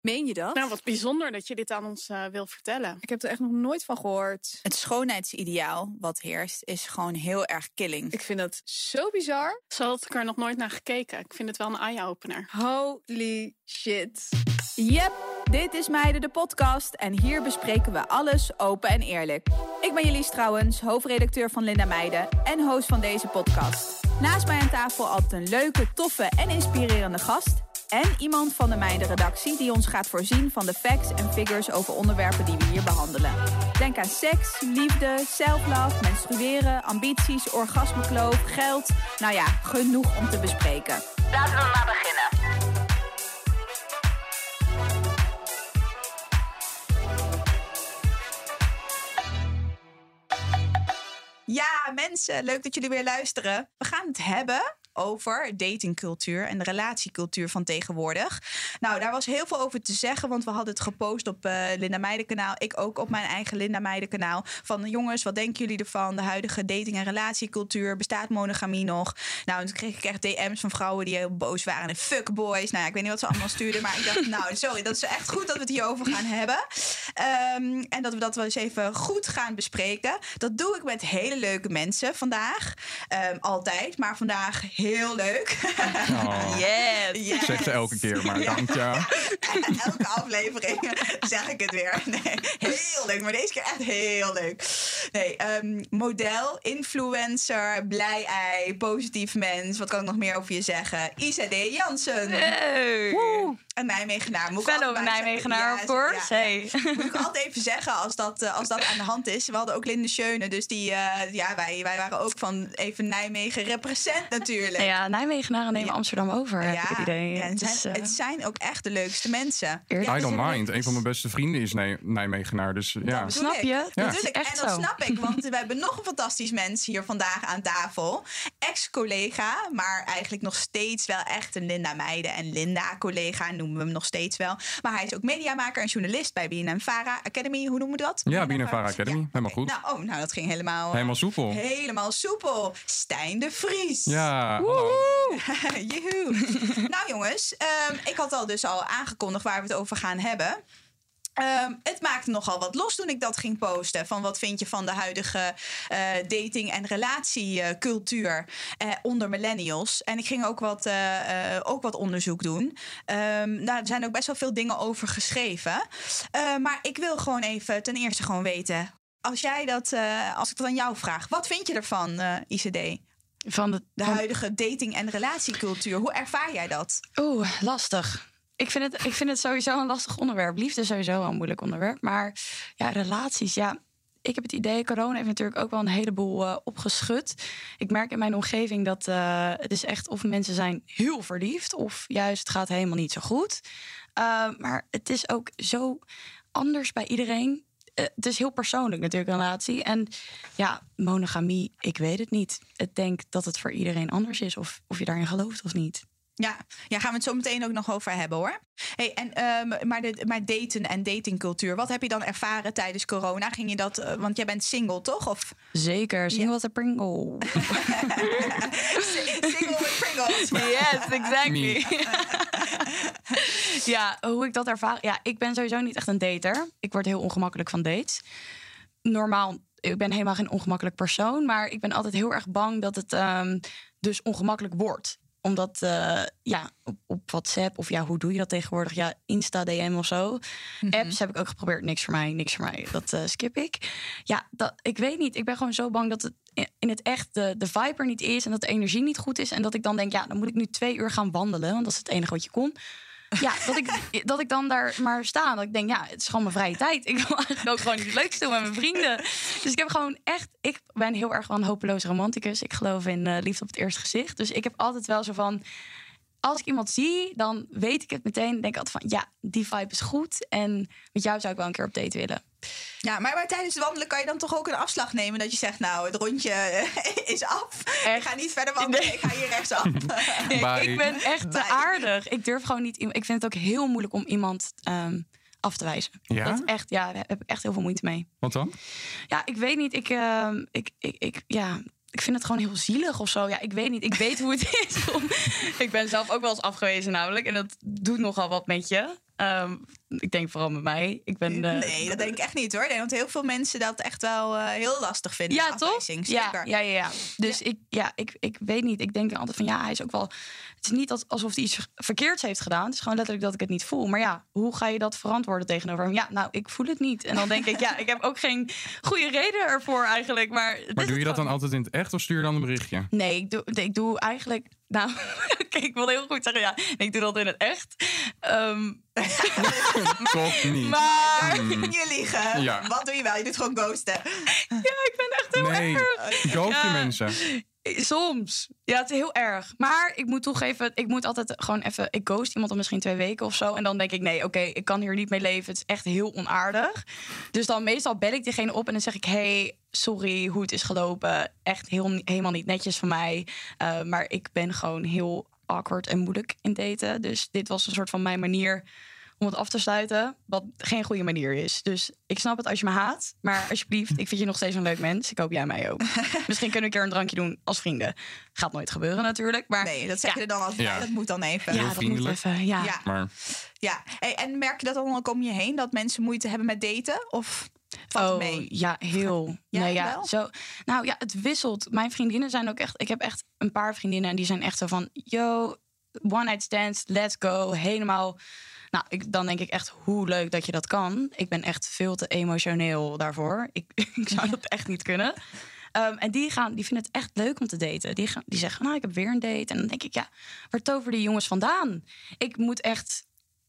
Meen je dat? Nou, wat bijzonder dat je dit aan ons uh, wil vertellen. Ik heb er echt nog nooit van gehoord. Het schoonheidsideaal wat heerst is gewoon heel erg killing. Ik vind dat zo bizar. Zo had ik er nog nooit naar gekeken. Ik vind het wel een eye-opener. Holy shit. Yep, dit is Meiden de podcast en hier bespreken we alles open en eerlijk. Ik ben Jelise trouwens, hoofdredacteur van Linda Meiden en host van deze podcast. Naast mij aan tafel altijd een leuke, toffe en inspirerende gast... En iemand van de Meiden-redactie die ons gaat voorzien van de facts en figures over onderwerpen die we hier behandelen. Denk aan seks, liefde, self-love, menstrueren, ambities, orgasmekloof, geld. Nou ja, genoeg om te bespreken. Laten we maar beginnen. Ja, mensen, leuk dat jullie weer luisteren. We gaan het hebben over datingcultuur en de relatiecultuur van tegenwoordig. Nou, daar was heel veel over te zeggen, want we hadden het gepost op uh, Linda Meijden kanaal. Ik ook op mijn eigen Linda Meijden kanaal. Van jongens, wat denken jullie ervan? De huidige dating- en relatiecultuur. Bestaat monogamie nog? Nou, toen kreeg ik echt DM's van vrouwen die heel boos waren. En fuckboys. Nou ja, ik weet niet wat ze allemaal stuurden. Maar ik dacht, nou, sorry, dat is echt goed dat we het hierover gaan hebben. Um, en dat we dat wel eens even goed gaan bespreken. Dat doe ik met hele leuke mensen vandaag. Um, altijd. Maar vandaag heel leuk. Oh. yes. yes. Zegt ze elke keer, maar dank je. elke aflevering zeg ik het weer. Nee, heel leuk, maar deze keer echt heel leuk. Nee, um, model, influencer, blij ei, positief mens. Wat kan ik nog meer over je zeggen? ICD Jansen. Hey. Woe. Een Nijmegenaar. Moet Fellow Nijmegenaar, of course. Ja, hey. Moet ik altijd even zeggen als dat, als dat aan de hand is. We hadden ook Linde Schöne, dus die, uh, ja, wij, wij waren ook van even Nijmegen represent natuurlijk. Ja, Nijmegenaren nemen ja. Amsterdam over, heb ik het idee. Ja, het, zijn, dus, uh... het zijn ook echt de leukste mensen. Ja, I don't mind. Een van mijn beste vrienden is Nijmegenaar, dus ja. Dat snap je? Ja. Natuurlijk, echt en dat zo. snap ik, want we hebben nog een fantastisch mens hier vandaag aan tafel. Ex-collega, maar eigenlijk nog steeds wel echt een Linda Meijden en Linda-collega noemen we hem nog steeds wel. Maar hij is ook mediamaker en journalist bij BNN Vara Academy. Hoe noemen we dat? Ja, BNN Vara Academy. Ja. Helemaal goed. Nou, oh, nou, dat ging helemaal... Helemaal soepel. Helemaal soepel. Stijn de Vries. Ja, Joehoe. nou jongens, um, ik had al dus al aangekondigd waar we het over gaan hebben. Um, het maakte nogal wat los toen ik dat ging posten. Van wat vind je van de huidige uh, dating- en relatiecultuur uh, onder millennials. En ik ging ook wat, uh, ook wat onderzoek doen. Um, nou, er zijn ook best wel veel dingen over geschreven. maar ik wil gewoon even ten eerste gewoon weten. Als, jij dat, als ik dat aan jou vraag, wat vind je ervan, ICD? Van de, de huidige dating- en relatiecultuur. Hoe ervaar jij dat? Oeh, lastig. Ik vind, het, ik vind het sowieso een lastig onderwerp. Liefde is sowieso een moeilijk onderwerp. Maar ja, relaties, ja. Ik heb het idee, corona heeft natuurlijk ook wel een heleboel uh, opgeschud. Ik merk in mijn omgeving dat uh, het is echt of mensen zijn heel verliefd... of juist het gaat helemaal niet zo goed. Uh, maar het is ook zo anders bij iedereen het is heel persoonlijk natuurlijk, een relatie. En ja, monogamie, ik weet het niet. Ik denk dat het voor iedereen anders is, of, of je daarin gelooft of niet. Ja, ja, gaan we het zo meteen ook nog over hebben hoor. Hey, en, um, maar, de, maar daten en datingcultuur, wat heb je dan ervaren tijdens corona? Ging je dat, uh, want jij bent single toch? Of? Zeker, single als ja. een Pringle. single with Pringles. Yes, exactly. ja, hoe ik dat ervaar. Ja, ik ben sowieso niet echt een dater. Ik word heel ongemakkelijk van dates. Normaal, ik ben helemaal geen ongemakkelijk persoon, maar ik ben altijd heel erg bang dat het um, dus ongemakkelijk wordt omdat uh, ja, op, op, WhatsApp of ja, hoe doe je dat tegenwoordig? Ja, Insta, DM of zo. Mm-hmm. Apps heb ik ook geprobeerd. Niks voor mij, niks voor mij. Dat uh, skip ik. Ja, dat, ik weet niet. Ik ben gewoon zo bang dat het in het echt de, de vibe er niet is en dat de energie niet goed is. En dat ik dan denk, ja, dan moet ik nu twee uur gaan wandelen. Want dat is het enige wat je kon. Ja, dat ik, dat ik dan daar maar sta. Dat ik denk, ja, het is gewoon mijn vrije tijd. Ik wil eigenlijk ook gewoon iets leuks doen met mijn vrienden. Dus ik heb gewoon echt... Ik ben heel erg wel een hopeloze romanticus. Ik geloof in uh, liefde op het eerste gezicht. Dus ik heb altijd wel zo van... Als ik iemand zie, dan weet ik het meteen. Denk ik altijd van, ja, die vibe is goed. En met jou zou ik wel een keer op date willen. Ja, maar, maar, tijdens het wandelen kan je dan toch ook een afslag nemen dat je zegt, nou, het rondje is af. Echt? Ik ga niet verder wandelen, nee. ik ga hier rechtsaf. ik ben echt te aardig. Ik durf gewoon niet. Ik vind het ook heel moeilijk om iemand um, af te wijzen. Ja? Dat echt, ja, daar heb ik echt heel veel moeite mee. Wat dan? Ja, ik weet niet. Ik, uh, ik, ik, ik, ja, ik vind het gewoon heel zielig of zo. Ja, ik weet niet. Ik weet hoe het is. Om... ik ben zelf ook wel eens afgewezen namelijk. En dat doet nogal wat met je. Ehm, ik denk vooral met mij. Ik ben, eh, nee, dat denk ik echt niet hoor. Dat heel veel mensen dat echt wel eh, heel lastig vinden. Ja, toch? Ja, ja, ja, ja. Dus Ik, ja, ik, ik weet niet. Ik denk altijd van ja, hij is ook wel. Het is niet als- alsof hij iets ver- verkeerds heeft gedaan. Het is gewoon letterlijk dat ik het niet voel. Maar ja, hoe ga je dat verantwoorden tegenover hem? Ja, nou, ik voel het niet. En dan denk ik, ja, ik heb ook geen goede reden ervoor eigenlijk. Maar, Maar doe je dat dan altijd in het echt of stuur je dan een berichtje? Nee, ik doe, ik doe eigenlijk. Nou, ik wil heel goed zeggen ja. Ik doe dat in het echt. Toch niet. maar Je liegen. Ja. Wat doe je wel? Je doet gewoon ghosten. ja, ik ben echt heel Nee, erg. ghost je Ja. mensen. Soms. Ja, het is heel erg. Maar ik moet toegeven, ik moet altijd gewoon even... Ik ghost iemand dan misschien twee weken of zo. En dan denk ik, nee, oké, ik kan hier niet mee leven. Het is echt heel onaardig. Dus dan meestal bel ik diegene op en dan zeg ik... hey, sorry hoe het is gelopen. Echt heel, helemaal niet netjes van mij. Uh, maar ik ben gewoon heel awkward en moeilijk in daten. Dus dit was een soort van mijn manier om het af te sluiten. Wat geen goede manier is. Dus ik snap het als je me haat. Maar alsjeblieft, ik vind je nog steeds een leuk mens. Ik hoop jij mij ook. Misschien kunnen we een keer een drankje doen als vrienden. Gaat nooit gebeuren natuurlijk. Maar Nee, dat zeg ja. je er dan altijd Ja. Dat moet dan even. ja, dat moet even. Ja. Ja. Maar Ja. Hey, en merk je dat dan ook om je heen? Dat mensen moeite hebben met daten? Of valt het Oh, mee? ja, heel. Ja, nee, ja, wel? zo. Nou ja, het wisselt. Mijn vriendinnen zijn ook echt. Ik heb echt een paar vriendinnen en die zijn echt zo van: yo, one night stands, let's go. Helemaal. Nou, ik, dan denk ik echt hoe leuk dat je dat kan. Ik ben echt veel te emotioneel daarvoor. Ik, ik zou dat echt niet kunnen. Ehm, en die, gaan, die vinden het echt leuk om te daten. Die, gaan, die zeggen, nou, ik heb weer een date. En dan denk ik, ja, waar toveren die jongens vandaan? Ik moet echt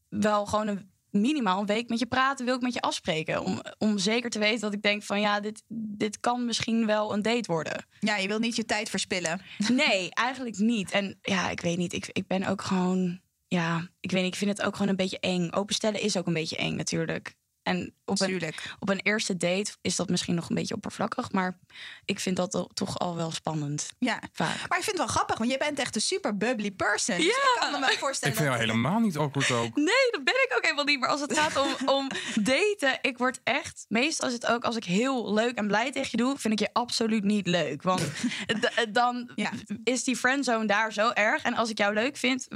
wel gewoon een minimaal een week met je praten, wil ik met je afspreken. Om, om zeker te weten dat ik denk van ja, dit, dit kan misschien wel een date worden. Ja, je wil niet je tijd verspillen. Nee, eigenlijk niet. En ja, ik weet niet. Ik, ik ben ook gewoon. Ja, ik weet niet. Ik vind het ook gewoon een beetje eng. Openstellen is ook een beetje eng natuurlijk. En op een, Natuurlijk. op een eerste date is dat misschien nog een beetje oppervlakkig. Maar ik vind dat toch al wel spannend. Ja. Vaak. Maar ik vind het wel grappig, want jij bent echt een super bubbly person. Dus Ja. ik kan me wel ik voorstellen vind jou dat- helemaal niet awkward ook. Nee, dat ben ik ook helemaal niet. Maar als het gaat om, om daten, ik word echt... Meestal is het ook als ik heel leuk en blij tegen je doe... vind ik je absoluut niet leuk. Want dan Ja. is die friendzone daar zo erg. En als ik jou leuk vind,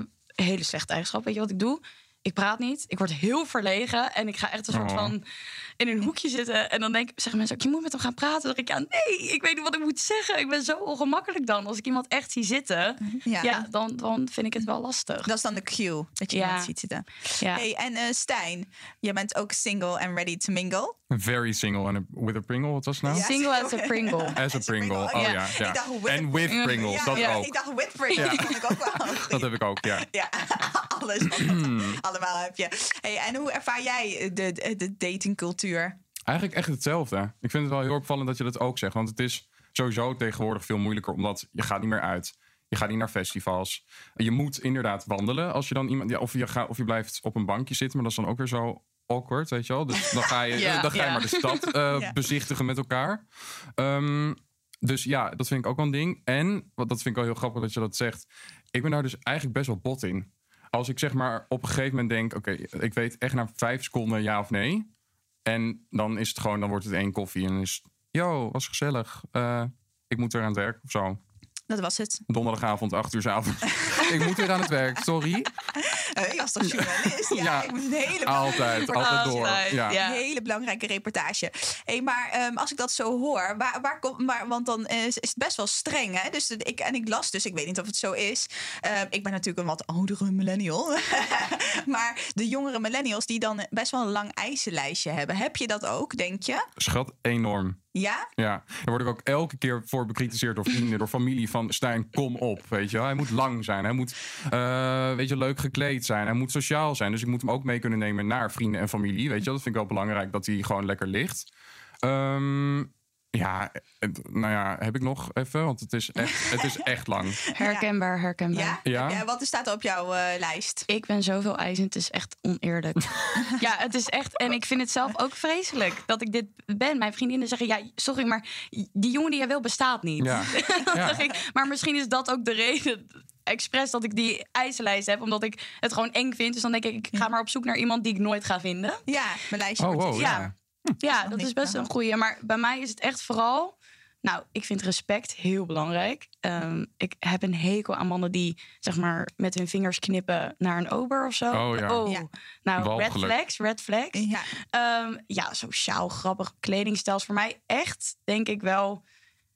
hele slechte eigenschap. Weet je wat ik doe? Ik praat niet. Ik word heel verlegen. En ik ga echt een soort Oh. van in een hoekje zitten. En dan denk, zeggen mensen ook, je moet met hem gaan praten. Dan denk ik, ja, nee, ik weet niet wat ik moet zeggen. Ik ben zo ongemakkelijk dan. Als ik iemand echt zie zitten, Ja. ja, dan, dan vind ik het wel lastig. Dat is dan de cue, dat je Ja. iemand ziet zitten. Ja. Hey, en eh, Stijn, jij bent ook single and ready to mingle. Very single and a, with a Pringle, wat was het nou? Single as a Pringle. As a Pringle, oh Ja. ja. ja. Ik dacht with- En with Pringles, Ja, dat ook. ik dacht with Pringle, Ja. die vond ik ook wel Dat heb ik ook, ja. Ja, alles. Hmm. allemaal heb je. Hey, en hoe ervaar jij de, de, datingcultuur? Eigenlijk echt hetzelfde. Ik vind het wel heel opvallend dat je dat ook zegt. Want het is sowieso tegenwoordig veel moeilijker. Omdat je gaat niet meer uit. Je gaat niet naar festivals. Je moet inderdaad wandelen. Als je dan iemand, ja, of, je gaat, of je blijft op een bankje zitten. Maar dat is dan ook weer zo awkward, weet je wel. Dus dan ga je, Ja, dan ga je ja. maar de stad eh, Ja. bezichtigen met elkaar. Ehm, dus ja, dat vind ik ook wel een ding. En, wat dat vind ik wel heel grappig dat je dat zegt. Ik ben daar dus eigenlijk best wel bot in. Als ik zeg maar op een gegeven moment denk... oké, ik weet echt na vijf seconden ja of nee... En dan is het gewoon, dan wordt het één koffie en is yo, was gezellig. Eh, ik moet weer aan het werk of zo. Dat was het. Donderdagavond, acht uur 's avonds. ik moet weer aan het werk, sorry. Je was toch journalist? Ja, Ja. ik moet een hele Altijd, altijd door. Ja. Een hele belangrijke reportage. Hey, maar ehm, als ik dat zo hoor, waar, waar komt, maar, want dan is, is het best wel streng. Hè? Dus ik, en ik las dus, ik weet niet of het zo is. Ehm, ik ben natuurlijk een wat oudere millennial. maar de jongere millennials die dan best wel een lang eisenlijstje hebben. Heb je dat ook, denk je? Schat, enorm. Ja? Ja, daar word ik ook elke keer voor bekritiseerd door vrienden, door familie van Stijn, kom op, weet je. Hij moet lang zijn, hij moet, eh, weet je, leuk gekleed zijn, hij moet sociaal zijn. Dus ik moet hem ook mee kunnen nemen naar vrienden en familie, weet je. Dat vind ik wel belangrijk, dat hij gewoon lekker ligt. Ehm, ja, nou ja, heb ik nog even, want het is echt, het is echt lang. Herkenbaar, herkenbaar. Ja? Ja. Ja, wat staat er op jouw eh, lijst? Ik ben zoveel eisend, het is echt oneerlijk. ja, het is echt. En ik vind het zelf ook vreselijk dat ik dit ben. Mijn vriendinnen zeggen: Ja, sorry, maar die jongen die jij wil bestaat niet. Ja. Ja. zeg ik, maar misschien is dat ook de reden. Expres dat ik die eisenlijst heb, omdat ik het gewoon eng vind. Dus dan denk ik, ik ga maar op zoek naar iemand die ik nooit ga vinden. Ja, mijn lijstje Oh, wordt wow, Ja. ja. Dat is best een goeie. Maar bij mij is het echt vooral Nou, ik vind respect heel belangrijk. Ehm, ik heb een hekel aan mannen die zeg maar met hun vingers knippen naar een ober of zo. Oh ja. Ja. Nou, red flags, red flags. Ja. Ehm, ja, sociaal grappig kledingstijl is voor mij echt, denk ik wel,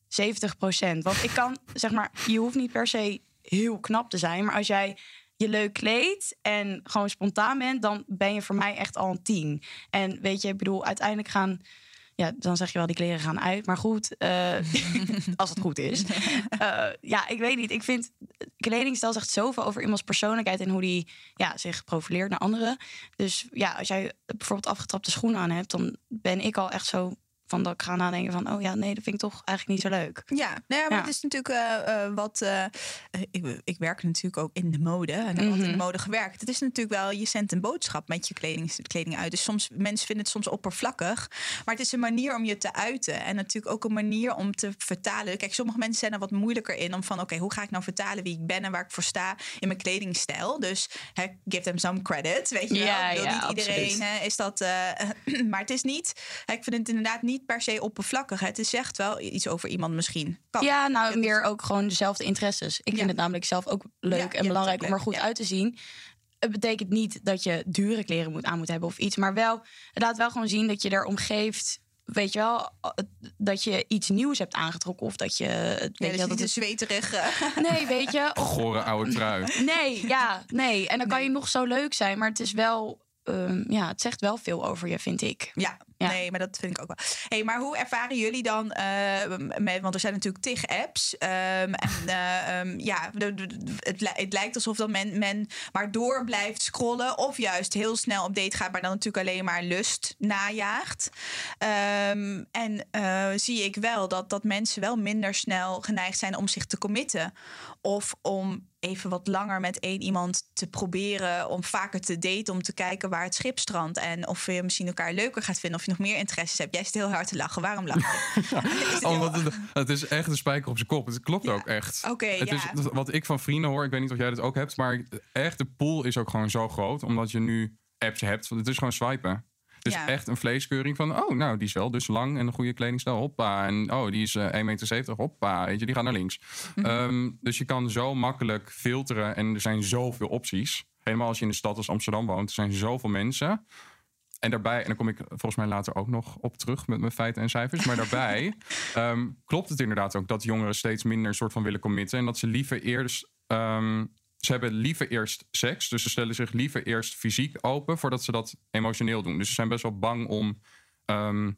70% Want ik kan, zeg maar, je hoeft niet per se heel knap te zijn. Maar als jij je leuk kleedt en gewoon spontaan bent, dan ben je voor mij echt al een 10. En weet je, ik bedoel, uiteindelijk gaan. Ja, dan zeg je wel, die kleren gaan uit. Maar goed, eh, als het goed is. Eh, ja, ik weet niet. Ik vind kledingstijl zegt zoveel over iemands persoonlijkheid en hoe die ja, zich profileert naar anderen. Dus ja, als jij bijvoorbeeld afgetrapte schoenen aan hebt, dan ben ik al echt zo van dat ik ga nadenken van, oh ja, nee, dat vind ik toch eigenlijk niet zo leuk. Ja, nou ja, maar Ja. het is natuurlijk eh, eh, wat. eh, ik, ik werk natuurlijk ook in de mode en heb altijd in de Mhm. mode gewerkt. Het is natuurlijk wel, je zendt een boodschap met je kleding, kleding uit. Dus soms, mensen vinden het soms oppervlakkig. Maar het is een manier om je te uiten. En natuurlijk ook een manier om te vertalen. Kijk, sommige mensen zijn er wat moeilijker in om van, oké, hoe ga ik nou vertalen wie ik ben en waar ik voor sta in mijn kledingstijl. Dus hè, give them some credit, weet je wel. Ja, Ik bedoel, ja, niet iedereen hè, is dat. maar het is niet, hè, ik vind het inderdaad niet per se oppervlakkig. Het is zegt wel iets over iemand misschien. Kan. Ja, nou, is- meer ook gewoon dezelfde interesses. Ik Ja. vind het namelijk zelf ook leuk Ja, ja, en belangrijk is om er goed ja. uit te zien. Het betekent niet dat je dure kleren moet aan moet hebben of iets. Maar wel, het laat wel gewoon zien dat je er omgeeft. Weet je wel, dat je iets nieuws hebt aangetrokken. Of dat je. Ja, Weet dus je dat zweterig. eh, het, nee, weet je. Of, Gore oude trui. nee, ja, nee. En dan kan je nog zo leuk zijn. Maar het is wel. Ehm, ja, het zegt wel veel over je, vind ik. Ja, Ja. nee, maar dat vind ik ook wel. Hey, maar hoe ervaren jullie dan eh, met, want er zijn natuurlijk tig apps. ehm, en eh, ehm, ja, de- de- de- het, het lijkt alsof dat men, men maar door blijft scrollen. Of juist heel snel op date gaat, maar dan natuurlijk alleen maar lust najaagt. En eh, zie ik wel dat, dat mensen wel minder snel geneigd zijn om zich te committen. Of om even wat langer met één iemand te proberen. Om vaker te daten, om te kijken waar het schip strandt. En of je misschien elkaar leuker gaat vinden. Of je nog meer interesses hebt. Jij zit heel hard te lachen. Waarom lach je? Het heel- Omdat het, het is echt een spijker op zijn kop. Het klopt ook echt. Oké, ja. is, wat ik van vrienden hoor, ik weet niet of jij dat ook hebt, maar echt de pool is ook gewoon zo groot, omdat je nu apps hebt. Want het is gewoon swipen. Ja. echt een vleeskeuring van, oh, nou, die is wel dus lang en een goede kledingstijl, hoppa. En oh, die is eh 1,70 meter, hoppa. Weet je, die gaat naar links. Mhm. Ehm, dus je kan zo makkelijk filteren en er zijn zoveel opties. Helemaal als je in de stad als Amsterdam woont, er zijn zoveel mensen. En daarbij, en dan kom ik volgens mij later ook nog op terug met mijn feiten en cijfers. Maar daarbij ehm, klopt het inderdaad ook dat jongeren steeds minder soort van willen committen. En dat ze liever eerst. ehm, ze hebben liever eerst seks. Dus ze stellen zich liever eerst fysiek open voordat ze dat emotioneel doen. Dus ze zijn best wel bang om. ehm,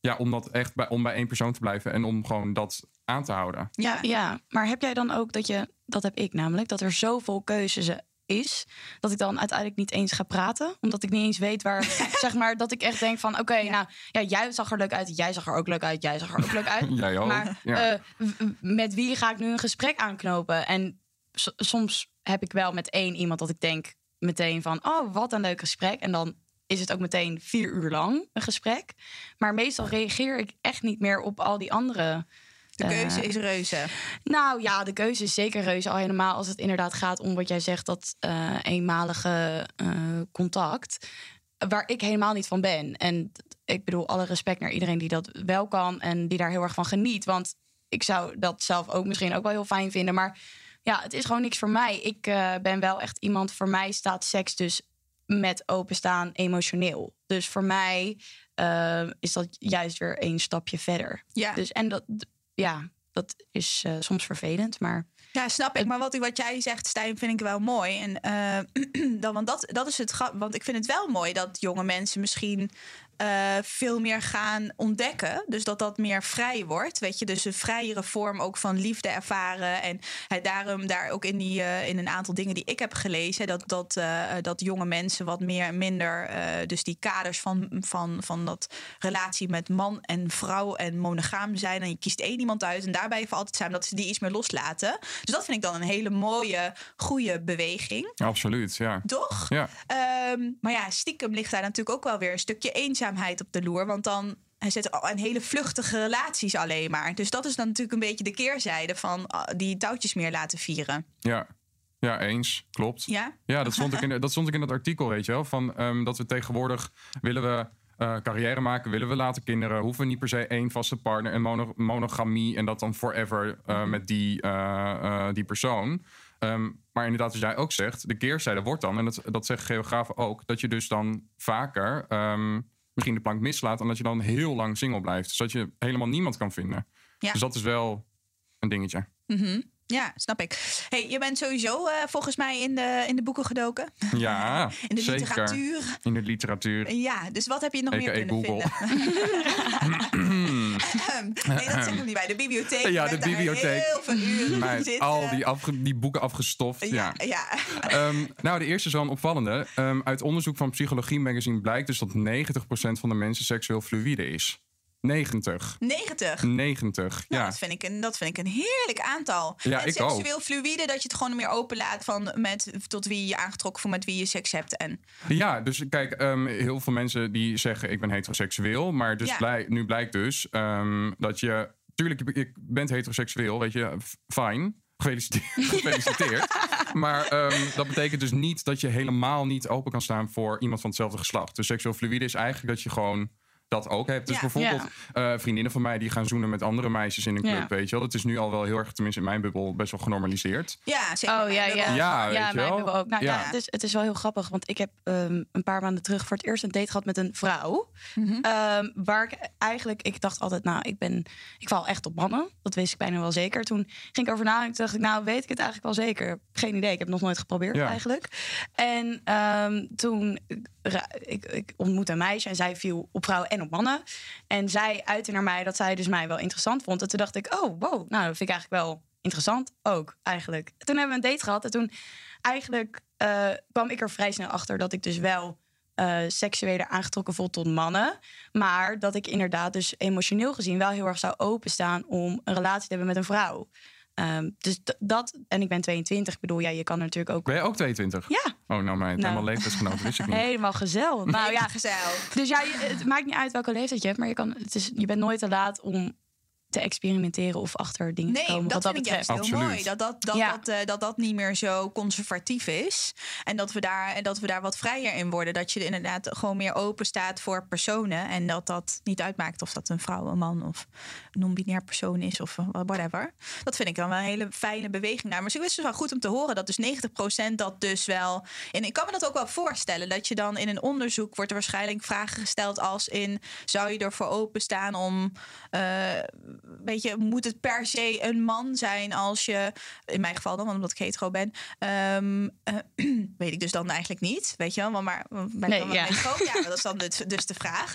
ja, om dat echt bij, om bij één persoon te blijven en om gewoon dat aan te houden. ja. Ja, maar heb jij dan ook dat je, dat heb ik namelijk, dat er zoveel keuzes is, dat ik dan uiteindelijk niet eens ga praten, omdat ik niet eens weet waar, zeg maar, dat ik echt denk van, oké, nou, ja, jij zag er leuk uit, jij zag er ook leuk uit, jij zag er ook leuk uit. Jij ook. Maar ja. eh, w- met wie ga ik nu een gesprek aanknopen? En soms heb ik wel met één iemand dat ik denk meteen van, oh, wat een leuk gesprek. En dan is het ook meteen vier uur lang een gesprek. Maar meestal reageer ik echt niet meer op al die andere. De keuze eh, is reuze. nou ja, de keuze is zeker reuze. Al helemaal als het inderdaad gaat om wat jij zegt, dat eh, eenmalige eh, contact. Waar ik helemaal niet van ben. En ik bedoel, alle respect naar iedereen die dat wel kan en die daar heel erg van geniet. Want ik zou dat zelf ook misschien ook wel heel fijn vinden. Maar ja, het is gewoon niks voor mij. Ik eh, ben wel echt iemand, voor mij staat seks dus met openstaan emotioneel. Dus voor mij eh, is dat juist weer een stapje verder. Ja. Dus en dat, ja, dat is eh, soms vervelend, maar Ja, snap ik. Maar wat, wat jij zegt, Stijn, vind ik wel mooi. En eh, dan, want dat, dat is het. Want ik vind het wel mooi dat jonge mensen misschien eh, veel meer gaan ontdekken. Dus dat dat meer vrij wordt. Weet je, dus een vrijere vorm ook van liefde ervaren. En daarom daar ook in, die, eh, in een aantal dingen die ik heb gelezen, dat, dat, dat jonge mensen wat meer minder, eh, dus die kaders van, van, van dat relatie met man en vrouw en monogaam zijn. En je kiest één iemand uit en daarbij voor altijd zijn, dat ze die iets meer loslaten. Dus dat vind ik dan een hele mooie, goede beweging. Absoluut, ja. Toch? Ja, Ehm, maar ja, stiekem ligt daar natuurlijk ook wel weer een stukje eenzaamheid op de loer. Want dan hij zit al aan hele vluchtige relaties alleen maar. Dus dat is dan natuurlijk een beetje de keerzijde van ah, die touwtjes meer laten vieren. ja. Ja, eens. Klopt. Ja? Ja, dat stond, ik in, dat stond ik in dat artikel, weet je wel. Van, ehm, dat we tegenwoordig willen we eh, carrière maken, willen we later kinderen, hoeven we niet per se één vaste partner en mono- monogamie en dat dan forever eh, met die, eh, die persoon. Ehm, maar inderdaad, als jij ook zegt, de keerzijde wordt dan, en dat, dat zeggen geografen ook, dat je dus dan vaker ehm, misschien de plank mislaat, omdat je dan heel lang single blijft, zodat je helemaal niemand kan vinden. Ja. Dus dat is wel een dingetje. Mhm. Ja, snap ik. Hey, je bent sowieso eh, volgens mij in de, in de boeken gedoken. Ja, In de zeker. literatuur. In de literatuur. Ja, dus wat heb je nog meer kunnen Google. vinden? nee, dat zeg ik niet bij. De bibliotheek. Ja, de bibliotheek. Heel veel uren al die, afge- die boeken afgestoft. Ja. Ja, ja. Ehm, nou, de eerste is wel een opvallende. Ehm, uit onderzoek van Psychologie Magazine blijkt dus dat 90% van de mensen seksueel fluïde is. 90. 90. 90, Nou, ja. dat, vind ik een, dat vind ik een heerlijk aantal. Ja, en ik ook. seksueel fluïde, dat je het gewoon meer open laat van met tot wie je aangetrokken voelt, met wie je seks hebt. En Ja, dus kijk, ehm, heel veel mensen die zeggen ik ben heteroseksueel. Maar dus Ja. blij- nu blijkt dus ehm, dat je... Tuurlijk, je- bent heteroseksueel, weet je, fijn. Gefeliciteerd. Gefeliciteerd. maar ehm, dat betekent dus niet dat je helemaal niet open kan staan voor iemand van hetzelfde geslacht. Dus seksueel fluïde is eigenlijk dat je gewoon dat ook hebt. Dus Ja. bijvoorbeeld eh, vriendinnen van mij die gaan zoenen met andere meisjes in een club, Ja. weet je wel. Dat is nu al wel heel erg, tenminste in mijn bubbel, best wel genormaliseerd. ja, zeker. Oh ja, ja. Ja, weet ja, je mijn wel? bubbel ook. Nou, Ja. ja. het, is, het is wel heel grappig, want ik heb ehm, een paar maanden terug voor het eerst een date gehad met een vrouw. Mhm. Ehm, waar ik eigenlijk, ik dacht altijd, nou, ik ben, ik val echt op mannen. Dat wist ik bijna wel zeker. Toen ging ik over nadenken, dacht ik, nou, weet ik het eigenlijk wel zeker? Geen idee, ik heb het nog nooit geprobeerd Ja. eigenlijk. En ehm, toen, ik, ik ontmoette een meisje en zij viel op vrouwen en op mannen. En zij uitte naar mij dat zij dus mij wel interessant vond. En toen dacht ik, oh, wow, nou, dat vind ik eigenlijk wel interessant ook, eigenlijk. Toen hebben we een date gehad en toen eigenlijk eh, kwam ik er vrij snel achter dat ik dus wel eh seksueler aangetrokken voel tot mannen. Maar dat ik inderdaad dus emotioneel gezien wel heel erg zou openstaan om een relatie te hebben met een vrouw. Ehm, dus dat, en ik ben 22, ik bedoel, ja, je kan er natuurlijk ook. Ben je ook 22? Ja, Oh, nou meid, Nou. helemaal leeftijdsgenoten wist ik niet. helemaal gezellig. Nou ja, gezellig. dus ja, je- het maakt niet uit welke leeftijd je hebt, maar je, kan, het is, je bent nooit te laat om te experimenteren of achter dingen te Nee, komen. dat wat vind dat ik juist heel mooi. Dat dat, dat, Ja. dat, eh, dat dat niet meer zo conservatief is. En dat we, daar, en dat we daar wat vrijer in worden. Dat je inderdaad gewoon meer open staat voor personen. En dat dat niet uitmaakt of dat een vrouw, een man of een non-binair persoon is of eh, whatever. Dat vind ik dan wel een hele fijne beweging. naar. Maar het is dus wel goed om te horen dat dus 90% dat dus wel... En ik kan me dat ook wel voorstellen. Dat je dan in een onderzoek wordt er waarschijnlijk vragen gesteld als in... Zou je ervoor openstaan om... eh, weet je, moet het per se een man zijn als je... In mijn geval dan, want omdat ik hetero ben... ehm, eh, weet ik dus dan eigenlijk niet. Weet je wel, want maar ben ik Nee, dan ja. hetero? Ja, dat is dan dus, dus de vraag.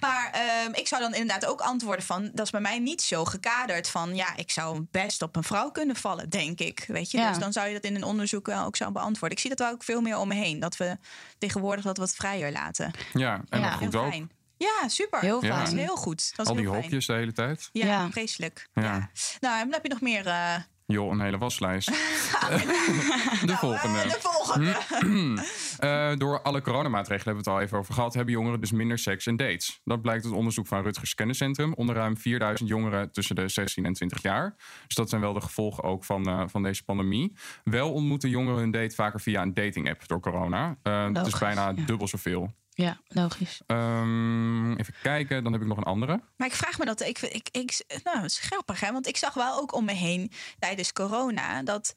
Maar ehm, ik zou dan inderdaad ook antwoorden van... dat is bij mij niet zo gekaderd van... ja, ik zou best op een vrouw kunnen vallen, denk ik. Weet je, Ja. dus dan zou je dat in een onderzoek wel ook zo beantwoorden. Ik zie dat wel ook veel meer om me heen. Dat we tegenwoordig dat wat vrijer laten. Ja, en Ja. goed ook. Ja, super. Heel Ja. Dat is fijn. heel goed. Dat is Al die heel fijn. hokjes de hele tijd. Ja, Ja. vreselijk. Ja. Ja. Nou, en dan heb je nog meer... eh, Joh, een hele waslijst. de volgende. eh, de volgende. Eh, door alle coronamaatregelen hebben we het al even over gehad, hebben jongeren dus minder seks en dates. Dat blijkt uit onderzoek van Rutgers Kenniscentrum onder ruim 4000 jongeren tussen de 16 en 20 jaar. Dus dat zijn wel de gevolgen ook van, eh, van deze pandemie. Wel ontmoeten jongeren hun date vaker via een dating-app door corona. Eh dat is bijna ja. dubbel zoveel. Ja, logisch. Ehm, even kijken, dan heb ik nog een andere. Maar ik vraag me dat. Ik, ik, ik, nou, het is grappig, hè? Want ik zag wel ook om me heen tijdens corona dat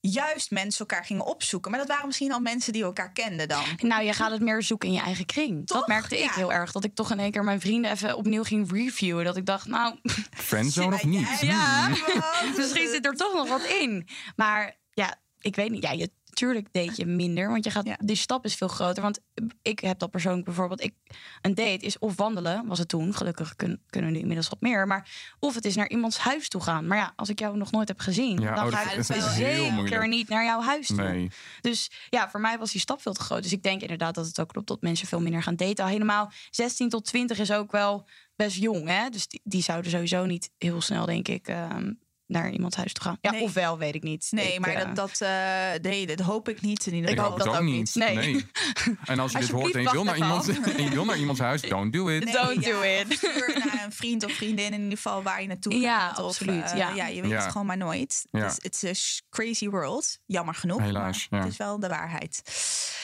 juist mensen elkaar gingen opzoeken. Maar dat waren misschien al mensen die elkaar kenden dan. Nou, je gaat het meer zoeken in je eigen kring. Toch? Dat merkte ik Ja. heel erg. Dat ik toch in één keer mijn vrienden even opnieuw ging reviewen. Dat ik dacht, nou, Friendzone of Ja, niet? Ja. Want- misschien zit er toch nog wat in. Maar ja, ik weet niet. Ja, je, tuurlijk date je minder. Want je gaat, Ja. die stap is veel groter. Want ik heb dat persoonlijk bijvoorbeeld. Ik, een date is of wandelen, was het toen. Gelukkig kun- kunnen we nu inmiddels wat meer. Maar of het is naar iemands huis toe gaan. Maar ja, als ik jou nog nooit heb gezien, Ja, dan oh, ga dat ik is wel heel zeker niet naar jouw huis toe. Nee. Dus ja, voor mij was die stap veel te groot. Dus ik denk inderdaad dat het ook klopt dat mensen veel minder gaan daten. Al helemaal 16 tot 20 is ook wel best jong, hè? Dus die, die zouden sowieso niet heel snel, denk ik, ehm, naar iemands huis toe gaan. Ja, Nee. ofwel, weet ik niet. Nee, Ik, maar eh, dat, dat, eh, nee, dat hoop ik niet. In ieder Ik geval. hoop dat ook niet. Nee. En als je dit hoort en je wil naar iemand, en je wil naar iemands huis, don't do it. Nee, Don't ja, do it. Naar een vriend of vriendin in ieder geval waar je naartoe Ja, gaat. Of, absoluut, eh, ja. ja, je weet Ja. het gewoon maar nooit. Ja. Het is een sh- crazy world. Jammer genoeg. Helaas, maar. Het is wel de waarheid.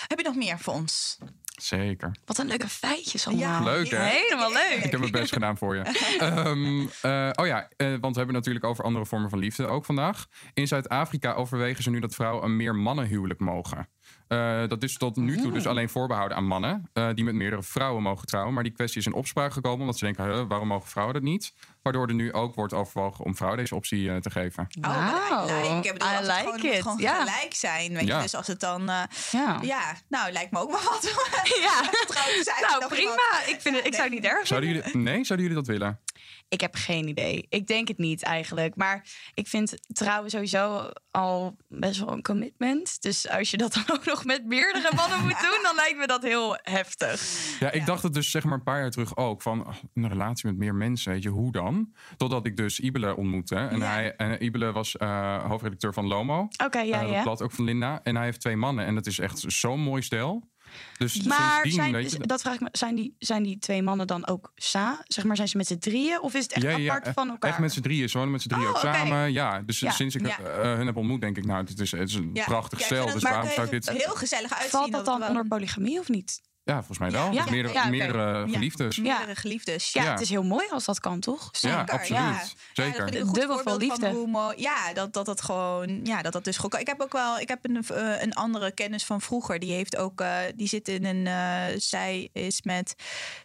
Heb je nog meer voor ons? Zeker. Wat een leuke feitjes allemaal. Leuk, hè? Helemaal leuk. Ik heb mijn best gedaan voor je. Ehm, eh, oh ja, eh, want we hebben het natuurlijk over andere vormen van liefde ook vandaag. In Zuid-Afrika overwegen ze nu dat vrouwen een meer mannenhuwelijk mogen. Eh, dat is tot nu toe dus alleen voorbehouden aan mannen eh, die met meerdere vrouwen mogen trouwen. Maar die kwestie is in opspraak gekomen omdat ze denken, "Huh, waarom mogen vrouwen dat niet? Waardoor er nu ook wordt overwogen om vrouwen deze optie eh, te geven. Oh, like. Ik bedoel, I als het gewoon, het it. moet gewoon Ja. gelijk zijn. Weet Ja. je? Dus als het dan... eh, Ja. ja, nou, lijkt me ook wel wat. Ja. Nou, prima. Ik, vind het, ik zou het niet erg Zouden jullie, nee, zouden jullie dat willen? Ik heb geen idee. Ik denk het niet eigenlijk. Maar ik vind trouwen sowieso al best wel een commitment. Dus als je dat dan ook nog met meerdere mannen moet doen, dan lijkt me dat heel heftig. Ja, ik dacht het dus zeg maar een paar jaar terug ook. Van oh, een relatie met meer mensen, weet je, hoe dan? Totdat ik dus Ibele ontmoette. En Ja. hij, en Ibele was eh, hoofdredacteur van Lomo. Oké, ja, Eh, ja. Dat blad ook van Linda. En hij heeft twee mannen. En dat is echt zo'n mooi stel. Dus Maar sindsdien, zijn, weet je, dat vraag ik me, zijn die, zijn die twee mannen dan ook samen? Zeg maar, zijn ze met z'n drieën? Of is het echt Ja, ja, apart echt- van elkaar? Echt met z'n drieën. Ze wonen met z'n drieën Oh, ook samen. Ja, dus Ja. sinds ik Ja. eh, hun heb ontmoet, denk ik, nou, het is, het is een Ja. prachtig stel. Dus het- waarom zou ik dit... het heel gezellig uitzien. Valt dat dan onder polygamie of niet? Ja, volgens mij wel. Ja. Meerdere, Ja, meerdere geliefdes. Ja, Meerdere geliefdes. Ja, Ja. het is heel mooi als dat kan, toch? Zeker, absoluut. Ja. Ja, Zeker. een goed Dubbel vol voorbeeld van liefde. hoe mooi- ja, dat, dat dat gewoon. Ja, dat dat dus goed. Ik heb ook wel. Ik heb een, eh, een andere kennis van vroeger. Die heeft ook. eh, die zit in een. eh, zij is met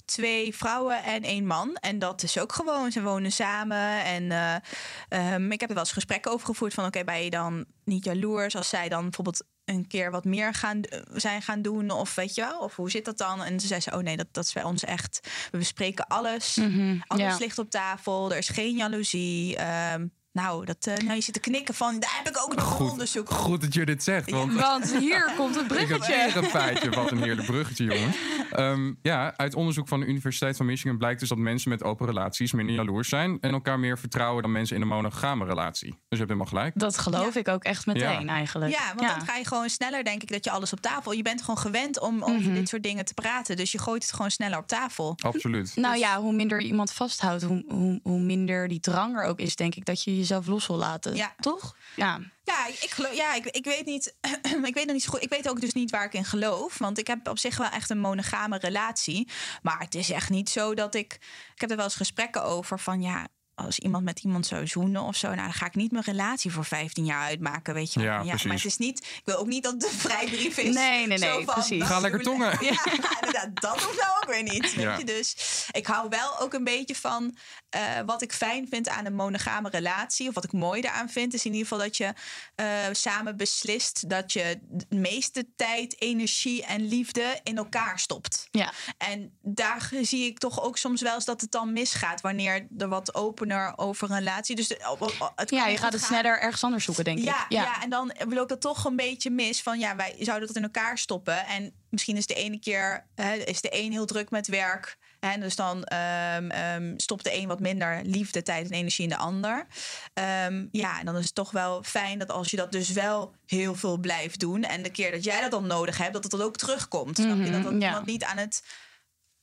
twee vrouwen en één man. En dat is ook gewoon. Ze wonen samen. En eh, ehm, ik heb er wel eens gesprekken over gevoerd. Van oké, ben je dan niet jaloers als zij dan bijvoorbeeld een keer wat meer gaan, zijn gaan doen? Of weet je wel? Of hoe zit dat dan? En toen zei ze: Oh nee, dat, dat is bij ons echt. We bespreken alles. Mhm, Alles ja. ligt op tafel. Er is geen jaloezie. Ehm, nou, dat, eh, nou, je zit te knikken van... Daar heb ik ook nog Goed, onderzoek. goed dat je dit zegt. Want Want hier komt het Ik bruggetje. weer een feitje. Wat een heerlijk bruggetje, jongens. Ehm, ja, uit onderzoek van de Universiteit van Michigan blijkt dus dat mensen met open relaties minder jaloers zijn en elkaar meer vertrouwen dan mensen in een monogame relatie. Dus je hebt helemaal gelijk. Dat geloof ik ook echt meteen Ja. eigenlijk. Ja, want dan ga je gewoon sneller, denk ik, dat je alles op tafel... Je bent gewoon gewend om over Mhm. dit soort dingen te praten. Dus je gooit het gewoon sneller op tafel. Absoluut. Nou ja, hoe minder je iemand vasthoudt, hoe, hoe, hoe minder die drang er ook is, denk ik, dat je jezelf los wil laten. Ja. Toch? Ja. Ja, ik, geloof, ja ik, ik weet niet. ik weet nog niet zo goed. Ik weet ook dus niet waar ik in geloof. Want ik heb op zich wel echt een monogame relatie. Maar het is echt niet zo dat ik. Ik heb er wel eens gesprekken over van ja. Als iemand met iemand zou zoenen of zo, nou, dan ga ik niet mijn relatie voor 15 jaar uitmaken, weet je wel. Ja, precies. maar het is niet. Ik wil ook niet dat het een vrijbrief is. Nee, nee, nee, van, precies. Ga lekker tongen. Ja, inderdaad, dat hoeft nou ook weer niet. Weet Ja. je? Dus ik hou wel ook een beetje van eh, wat ik fijn vind aan een monogame relatie. Of wat ik mooi daaraan vind, is in ieder geval dat je eh, samen beslist dat je de meeste tijd, energie en liefde in elkaar stopt. Ja. En daar zie ik toch ook soms wel eens dat het dan misgaat wanneer er wat opener over een relatie. Dus de, op- op- het ja, je gaat het gaan. sneller ergens anders zoeken, denk Ja, ik. ja. en dan loopt het toch een beetje mis van ja, wij zouden dat in elkaar stoppen. En misschien is de ene keer hè, is de een heel druk met werk. En dus dan ehm, ehm, stopt de een wat minder liefde, tijd en energie in de ander. Ehm, ja, en dan is het toch wel fijn dat als je dat dus wel heel veel blijft doen. En de keer dat jij dat dan nodig hebt, dat het dan ook terugkomt. Snap je? Dat, dat Mhm, ja. iemand niet aan het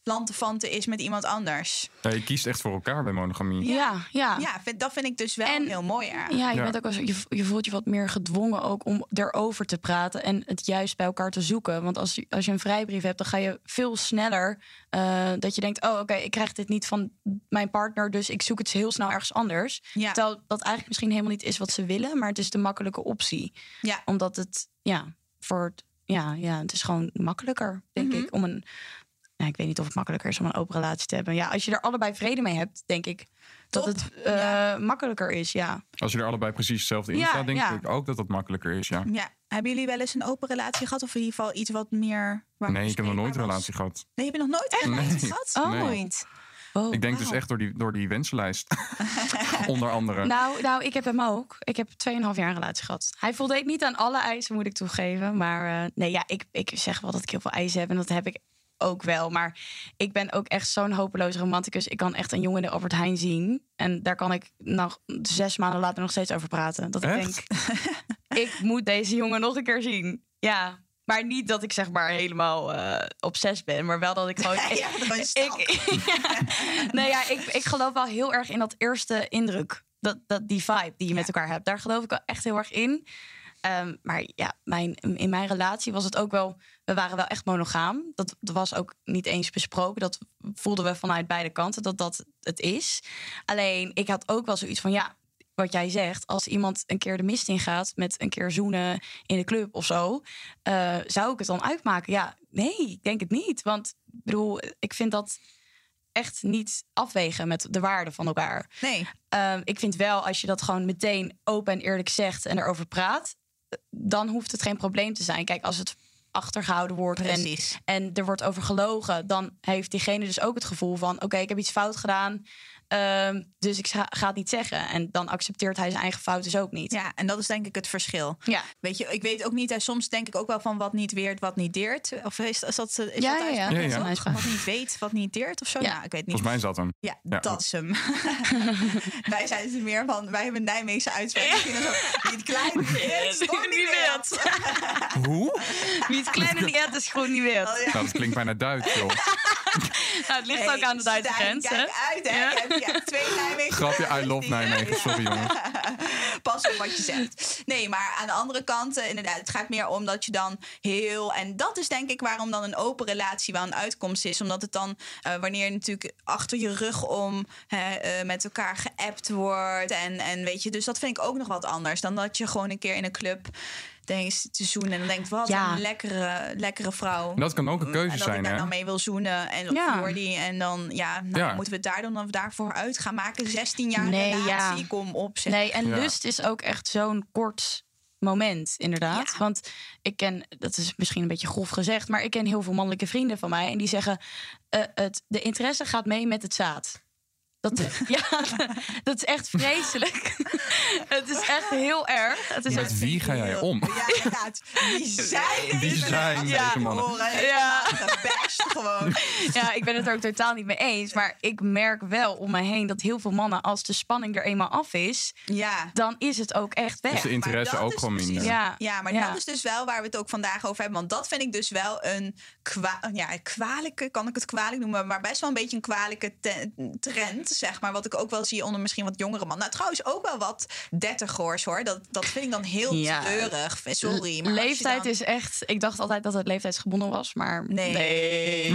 lantefanten is met iemand anders. Ja, je kiest echt voor elkaar bij monogamie. Ja, ja. Ja, vind, dat vind ik dus wel En- heel mooi. Ja, je, Ja. Bent ook wel, zo- je, je voelt je wat meer gedwongen ook om erover te praten en het juist bij elkaar te zoeken. Want als, je- als je een vrijbrief hebt, dan ga je veel sneller eh, dat je denkt: oh, oké, ik krijg dit niet van mijn partner, dus ik zoek het heel snel ergens anders. Ja. Terwijl dat eigenlijk misschien helemaal niet is wat ze willen, maar het is de makkelijke optie. Ja. Omdat het, ja, voor het, ja, ja, het is gewoon makkelijker, denk Mhm. ik, om een. Ja, ik weet niet of het makkelijker is om een open relatie te hebben. Ja, als je er allebei vrede mee hebt, denk ik dat Top. het eh, Ja. makkelijker is. Ja. Als je er allebei precies hetzelfde in Ja, staat, denk ja. ik ook dat dat makkelijker is. Ja. Ja. Hebben jullie wel eens een open relatie gehad? Of in ieder geval iets wat meer... Nee, ik heb nog nooit een relatie gehad. Nee, heb je nog nooit een relatie Nee. gehad? Oh. Nooit. Oh, Ik denk dus echt door die, door die wensenlijst. Onder andere. Nou, nou, ik heb hem ook. Ik heb 2,5 jaar een relatie gehad. Hij voldeed niet aan alle eisen, moet ik toegeven. Maar eh, nee, ja, ik, ik zeg wel dat ik heel veel eisen heb. En dat heb ik ook wel. Maar ik ben ook echt zo'n hopeloos romanticus. Ik kan echt een jongen in de Albert Heijn zien. En daar kan ik nog zes maanden later nog steeds over praten. Dat ik denk, ik moet deze jongen nog een keer zien. Ja, maar niet dat ik zeg maar helemaal eh obsessief ben. Maar wel dat ik gewoon... Ja, stalk. ik, ja. Nee, ja, ik, ik geloof wel heel erg in dat eerste indruk. Dat, dat, die vibe die je met elkaar hebt. Daar geloof ik wel echt heel erg in. Ehm, maar ja, mijn, in mijn relatie was het ook wel... We waren wel echt monogaam. Dat, dat was ook niet eens besproken. Dat voelden we vanuit beide kanten dat dat het is. Alleen, ik had ook wel zoiets van... ja, wat jij zegt, als iemand een keer de mist ingaat... met een keer zoenen in de club of zo... eh, zou ik het dan uitmaken? Ja, nee, ik denk het niet. Want ik bedoel, ik vind dat echt niet afwegen met de waarden van elkaar. Nee. Ehm, ik vind wel, als je dat gewoon meteen open en eerlijk zegt en erover praat, dan hoeft het geen probleem te zijn. Kijk, als het achtergehouden wordt en, en er wordt over gelogen, dan heeft diegene dus ook het gevoel van: oké, ik heb iets fout gedaan, ehm, dus ik ga, ga het niet zeggen. En dan accepteert hij zijn eigen fout dus ook niet. Ja, en dat is denk ik het verschil. Ja. Weet je, ik weet ook niet, en soms denk ik ook wel van wat niet weert, wat niet deert. Of is, is dat, is Ja, dat ja, ja, uitspraak. Wat niet weet, wat niet deert of zo? Ja. Nou, ik weet niet. Volgens mij is dat hem. Ja, Ja. dat is hem. wij zijn dus meer van, wij hebben een Nijmeegse uitspraak. Niet klein, niet is gewoon niet wild. Hoe? Wie het kleine niet eet, is gewoon niet wild. Oh, ja. Nou, dat klinkt bijna Duits, joh. Nou, het ligt Hey, ook aan de Duitse Stijn, grens. hè? Kijk uit, hè. Ja. Je hebt, hebt twee Nijmeegse Grapje, I love Nijmegen. Sorry, jongens. Pas op wat je zegt. Nee, maar aan de andere kant, eh, inderdaad, het gaat meer om dat je dan heel. En dat is denk ik waarom dan een open relatie wel een uitkomst is. Omdat het dan, eh, wanneer je natuurlijk achter je rug om hè, eh, met elkaar geappt wordt. En, en weet je, dus dat vind ik ook nog wat anders dan dat je gewoon een keer in een club. Denkt te zoenen en dan denkt, wat Ja. een lekkere, lekkere vrouw. En dat kan ook een keuze en dat zijn, ik daar mee wil zoenen en op Ja. voor die. En dan, ja, nou, Ja. moeten we het daar dan of daarvoor uit gaan maken? 16 jaar Nee, ja. relatie, kom op. Zeg. Nee, en Ja. lust is ook echt zo'n kort moment, inderdaad. Ja. Want ik ken, dat is misschien een beetje grof gezegd, maar ik ken heel veel mannelijke vrienden van mij en die zeggen: eh, het, de interesse gaat mee met het zaad. Dat, ja, dat is echt vreselijk. het is echt heel erg. Het is Met echt- wie ga jij om? Ja, inderdaad. Wie zijn Wie deze zijn deze mannen? Horen, Ja. Gebashed gewoon. ja, ik ben het er ook totaal niet mee eens. Maar ik merk wel om me heen dat heel veel mannen, als de spanning er eenmaal af is, Ja. dan is het ook echt weg. Is de interesse ook gewoon precies- minder. Ja. Ja, maar Ja. dat is dus wel waar we het ook vandaag over hebben. Want dat vind ik dus wel een kwa ja, kwalijke, kan ik het kwalijk noemen, maar best wel een beetje een kwalijke te- zeg maar. Wat ik ook wel zie onder misschien wat jongere man. Nou, trouwens ook wel wat dertigers hoor. Dat, dat vind ik dan heel Ja. treurig. Sorry. Maar leeftijd dan- is echt. Ik dacht altijd dat het leeftijdsgebonden was, maar. Nee. Nee.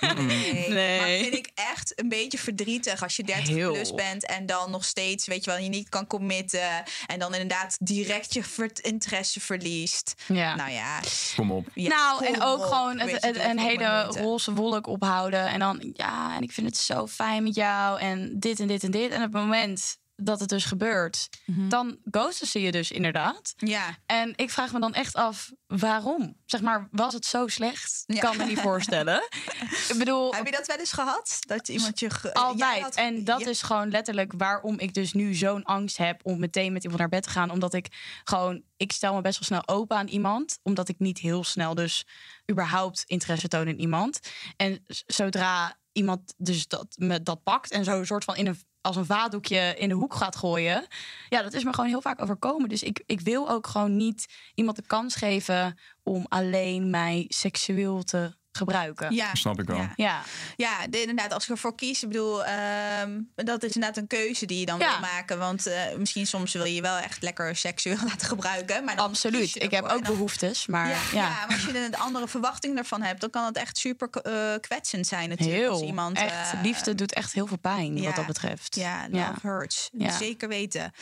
Nee. Nee. Maar vind ik echt een beetje verdrietig als je 30 Heel. plus bent en dan nog steeds, weet je wel, je niet kan committen. En dan inderdaad direct je interesse verliest. Ja. Nou ja. Kom op. ja, nou, en ook op, gewoon het, het- een hele roze wolk ophouden. En dan, ja, en ik vind het zo fijn met jou. En dit en dit en dit. En op het moment dat het dus gebeurt, Mhm. dan ghosten ze je dus inderdaad. Ja. En ik vraag me dan echt af, waarom? Zeg maar, was het zo slecht? Ja. Kan me niet voorstellen. ik bedoel, Heb je dat wel eens gehad? Dat iemand je... ge- Altijd. had- en dat ja. is gewoon letterlijk waarom ik dus nu zo'n angst heb om meteen met iemand naar bed te gaan. Omdat ik gewoon, ik stel me best wel snel open aan iemand. Omdat ik niet heel snel dus überhaupt interesse toon in iemand. En zodra iemand dus dat, me dat pakt en zo een soort van in een, als een vaatdoekje in de hoek gaat gooien. Ja, dat is me gewoon heel vaak overkomen. Dus ik, ik wil ook gewoon niet iemand de kans geven om alleen mij seksueel te gebruiken. Ja. Snap ik wel. Ja. Ja. Ja, de- inderdaad, als ik ervoor kies, ik bedoel, ehm, dat is inderdaad een keuze die je dan Ja. wil maken. Want eh, misschien soms wil je je wel echt lekker seksueel laten gebruiken. Maar Absoluut. Ik heb ook dan- behoeftes, maar ja, ja. ja. maar als je een andere verwachting ervan hebt, dan kan het echt super eh, kwetsend zijn natuurlijk. Heel. Als iemand, echt, eh, liefde doet echt heel veel pijn ja. wat dat betreft. Ja, love Ja. hurts. Ja. Zeker weten.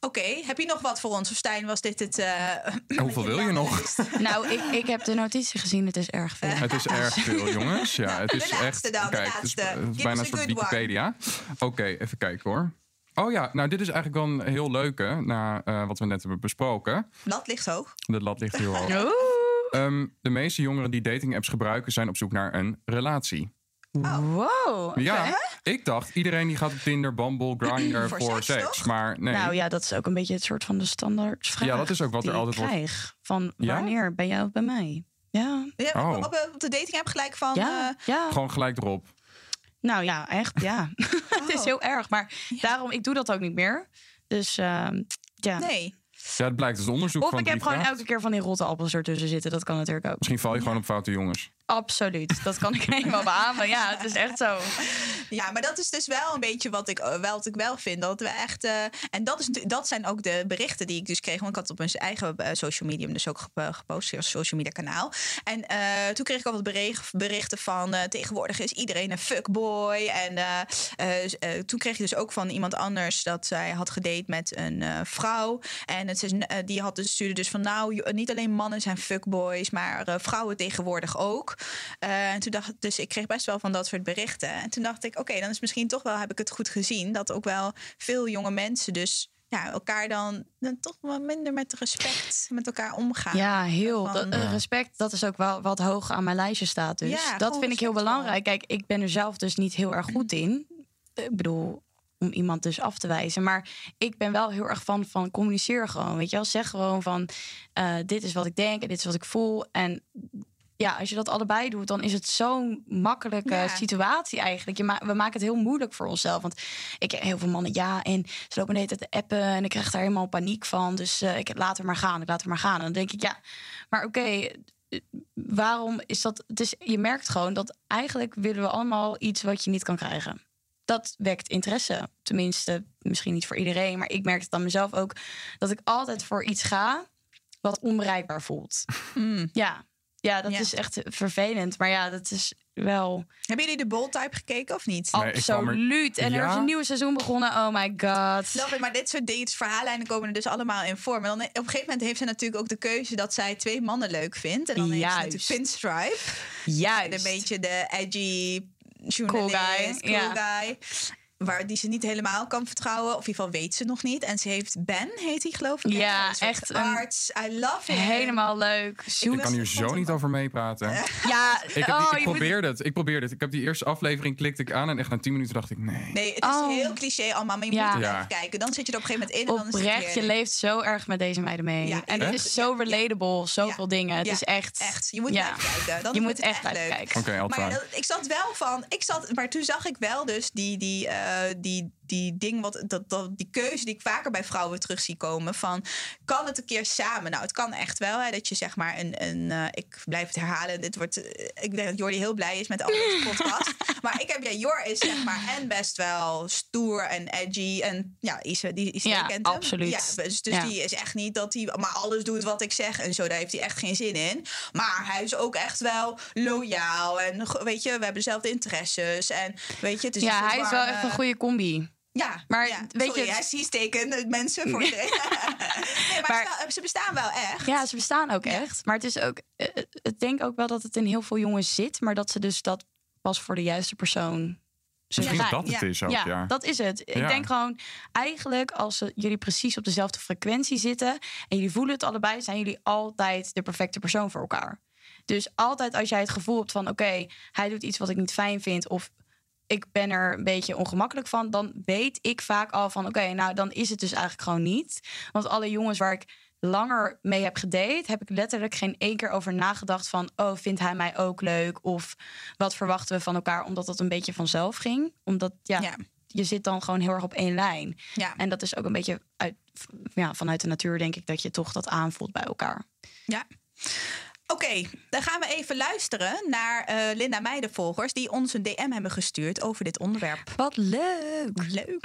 Oké, heb je nog wat voor ons? Of Stijn, was dit het... eh, Hoeveel wil je nog? Nou, ik, ik heb de notitie gezien. Het is erg veel. Het is erg veel, jongens. Ja, het de is laatste echt. dan, de kijk, het is, het bijna een soort. Wikipedia. Oké, even kijken hoor. Oh ja, nou dit is eigenlijk wel een heel leuke, na eh, wat we net hebben besproken. Lat ligt hoog. De lat ligt heel hoog. Oeh. Ehm, de meeste jongeren die datingapps gebruiken zijn op zoek naar een relatie. Wow. Ja, ik dacht iedereen die gaat op Tinder, Bumble, Grindr Voor voor, seks, toch? Maar nee, Nou ja, dat is ook een beetje het soort van de standaard vraag. Ja, dat is ook wat er altijd wordt- krijg. Van Ja? wanneer ben jij bij mij? Ja. Ja, Oh. op, op de dating app gelijk van... Ja, eh, ja. gewoon gelijk erop. Nou ja, echt, ja. het is Oh. heel erg. Maar daarom, ik doe dat ook niet meer. Dus ehm, ja. Nee. Ja, het blijkt uit onderzoek Of van ik heb gewoon elke keer van die rotte appels ertussen zitten. Dat kan natuurlijk ook. Misschien val je gewoon op foute jongens. Absoluut. Dat kan ik helemaal beamen. Ja, het is echt zo. Ja, maar dat is dus wel een beetje wat ik, eh, wel, wat ik wel vind. Dat we echt. eh, en dat, is, dat zijn ook de berichten die ik dus kreeg. Want ik had op mijn eigen eh, social medium dus ook gep- gepost, via social media kanaal. En eh, toen kreeg ik al wat bericht- berichten van. eh, tegenwoordig is iedereen een fuckboy. En eh, eh, eh, toen kreeg je dus ook van iemand anders dat zij had gedate met een eh, vrouw. En het is, eh, die had dus, stuurde dus van. Nou, niet alleen mannen zijn fuckboys, maar eh, vrouwen tegenwoordig ook. Eh, en toen dacht ik, dus ik kreeg best wel van dat soort berichten. En toen dacht ik, dan is misschien toch wel, heb ik het goed gezien, dat ook wel veel jonge mensen dus ja, elkaar dan, dan toch wat minder met respect met elkaar omgaan. Ja, heel. Van- Dat, eh, respect, dat is ook wel wat hoog aan mijn lijstje staat. Dus Ja, dat vind ik heel belangrijk. Kijk, ik ben er zelf dus niet heel erg goed in. Ik bedoel, om iemand dus af te wijzen. Maar ik ben wel heel erg van, van communiceer gewoon. Weet je wel, zeg gewoon van eh, dit is wat ik denk en dit is wat ik voel. En ja, als je dat allebei doet, dan is het zo'n makkelijke Ja. situatie eigenlijk. Je ma we maken het heel moeilijk voor onszelf. Want ik ken heel veel mannen, ja, en ze lopen de hele tijd te appen en ik krijg daar helemaal paniek van. Dus eh, ik laat het maar gaan, ik laat het maar gaan. En dan denk ik, ja, maar oké, eh, waarom is dat? Is, je merkt gewoon dat eigenlijk willen we allemaal iets wat je niet kan krijgen. Dat wekt interesse. Tenminste, misschien niet voor iedereen, maar ik merk het aan mezelf ook dat ik altijd voor iets ga wat onbereikbaar voelt. Mm. Ja, ja dat Ja. is echt vervelend. Maar ja, dat is wel Hebben jullie de Bold Type gekeken of niet? Nee, er- absoluut. En er is Ja? een nieuwe seizoen begonnen. Oh my god. Love it, maar dit soort dates, verhaallijnen komen er dus allemaal in voor. Maar dan, op een gegeven moment heeft ze natuurlijk ook de keuze dat zij twee mannen leuk vindt. En dan heeft ze Juist. natuurlijk Pinstripe. Juist. Een beetje de edgy journalist, Cool guy, cool ja. guy. Waar die ze niet helemaal kan vertrouwen. Of in ieder geval weet ze nog niet. En ze heeft Ben, heet hij geloof ik. Ja, Een soort echt een- Arts. I love it. Helemaal leuk. Ik Zoet. kan hier zo niet over meepraten. Ja, Ik, heb die- oh, ik je moet- probeerde het. Ik probeerde het. Ik heb die eerste aflevering klikte ik aan en echt na 10 minuten dacht ik nee. Nee, het is Oh. heel cliché allemaal. Maar je Ja. moet er Ja. even kijken. Dan zit je er op een gegeven moment in. En dan is het Oprecht, je leeft zo erg met deze meiden mee. Ja, en het echt? is zo relatable, zoveel dingen. Het Ja, is echt... Echt. Je moet ja. kijken. Dan Je moet het echt blijven leuk. kijken. Oké, Maar ik zat wel van. Ik zat, maar toen zag ik wel dus die, die, eh, die, die ding, wat, dat, dat, die keuze die ik vaker bij vrouwen terug zie komen. Van kan het een keer samen? Nou, het kan echt wel. Hè, dat je zeg maar een. een eh, ik blijf het herhalen. Dit wordt, eh, ik denk dat Jordi heel blij is met al deze podcast. maar ik heb ja, Jor is zeg maar en best wel stoer en edgy. En ja, is, die is Ja, kent hem. absoluut. Ja, dus dus Ja. die is echt niet dat hij maar alles doet wat ik zeg en zo. Daar heeft hij echt geen zin in. Maar hij is ook echt wel loyaal. En weet je, we hebben dezelfde interesses. En weet je, het is Ja, hij is wel echt een goede combi. Ja, Maar ja. weet Sorry, je- hij is teken mensen voor nee, maar, Maar- ze ze bestaan wel echt. Ja, ze bestaan ook Ja. echt. Maar het is ook... eh, eh, Ik denk ook wel dat het in heel veel jongens zit. Maar dat ze dus dat pas voor de juiste persoon Misschien zijn. dat het Ja. is ook, ja, ja. dat is het. Ik Ja. denk gewoon, eigenlijk als jullie precies op dezelfde frequentie zitten en jullie voelen het allebei, zijn jullie altijd de perfecte persoon voor elkaar. Dus altijd als jij het gevoel hebt van, oké, hij doet iets wat ik niet fijn vind of ik ben er een beetje ongemakkelijk van, dan weet ik vaak al van, oké, nou dan is het dus eigenlijk gewoon niet. Want alle jongens waar ik langer mee heb gedate, heb ik letterlijk geen één keer over nagedacht van, oh, vindt hij mij ook leuk? Of wat verwachten we van elkaar? Omdat dat een beetje vanzelf ging. Omdat, ja, Ja. je zit dan gewoon heel erg op één lijn. Ja. En dat is ook een beetje uit, ja, vanuit de natuur, denk ik, dat je toch dat aanvoelt bij elkaar. Ja. Oké, dan gaan we even luisteren naar eh, Linda Meidenvolgers... die ons een DM hebben gestuurd over dit onderwerp. Wat leuk! Leuk.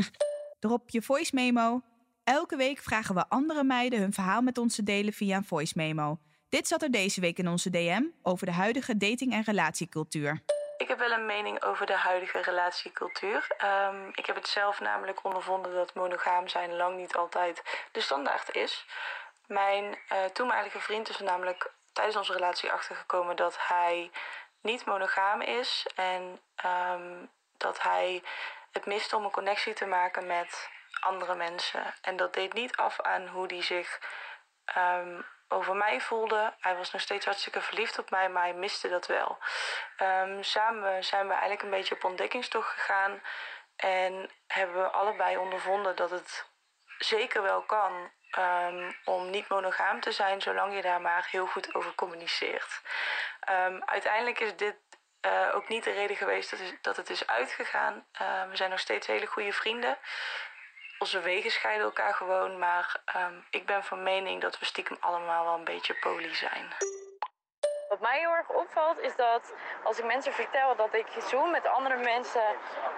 Drop je voice memo. Elke week vragen we andere meiden hun verhaal met ons te delen via een voice memo. Dit zat er deze week in onze DM over de huidige dating- en relatiecultuur. Ik heb wel een mening over de huidige relatiecultuur. Ehm, ik heb het zelf namelijk ondervonden dat monogaam zijn lang niet altijd de standaard is. Mijn eh, toenmalige vriend is er namelijk tijdens onze relatie achtergekomen dat hij niet monogaam is en ehm, dat hij het miste om een connectie te maken met andere mensen. En dat deed niet af aan hoe hij zich ehm, over mij voelde. Hij was nog steeds hartstikke verliefd op mij, maar hij miste dat wel. Ehm, samen zijn we eigenlijk een beetje op ontdekkingstocht gegaan. En hebben we allebei ondervonden dat het zeker wel kan ehm, om niet monogaam te zijn, zolang je daar maar heel goed over communiceert. Ehm, uiteindelijk is dit eh, ook niet de reden geweest dat, is- dat het is uitgegaan. Eh, we zijn nog steeds hele goede vrienden. Onze wegen scheiden elkaar gewoon, maar ehm, ik ben van mening dat we stiekem allemaal wel een beetje poly zijn. Wat mij heel erg opvalt is dat als ik mensen vertel dat ik zoen met andere mensen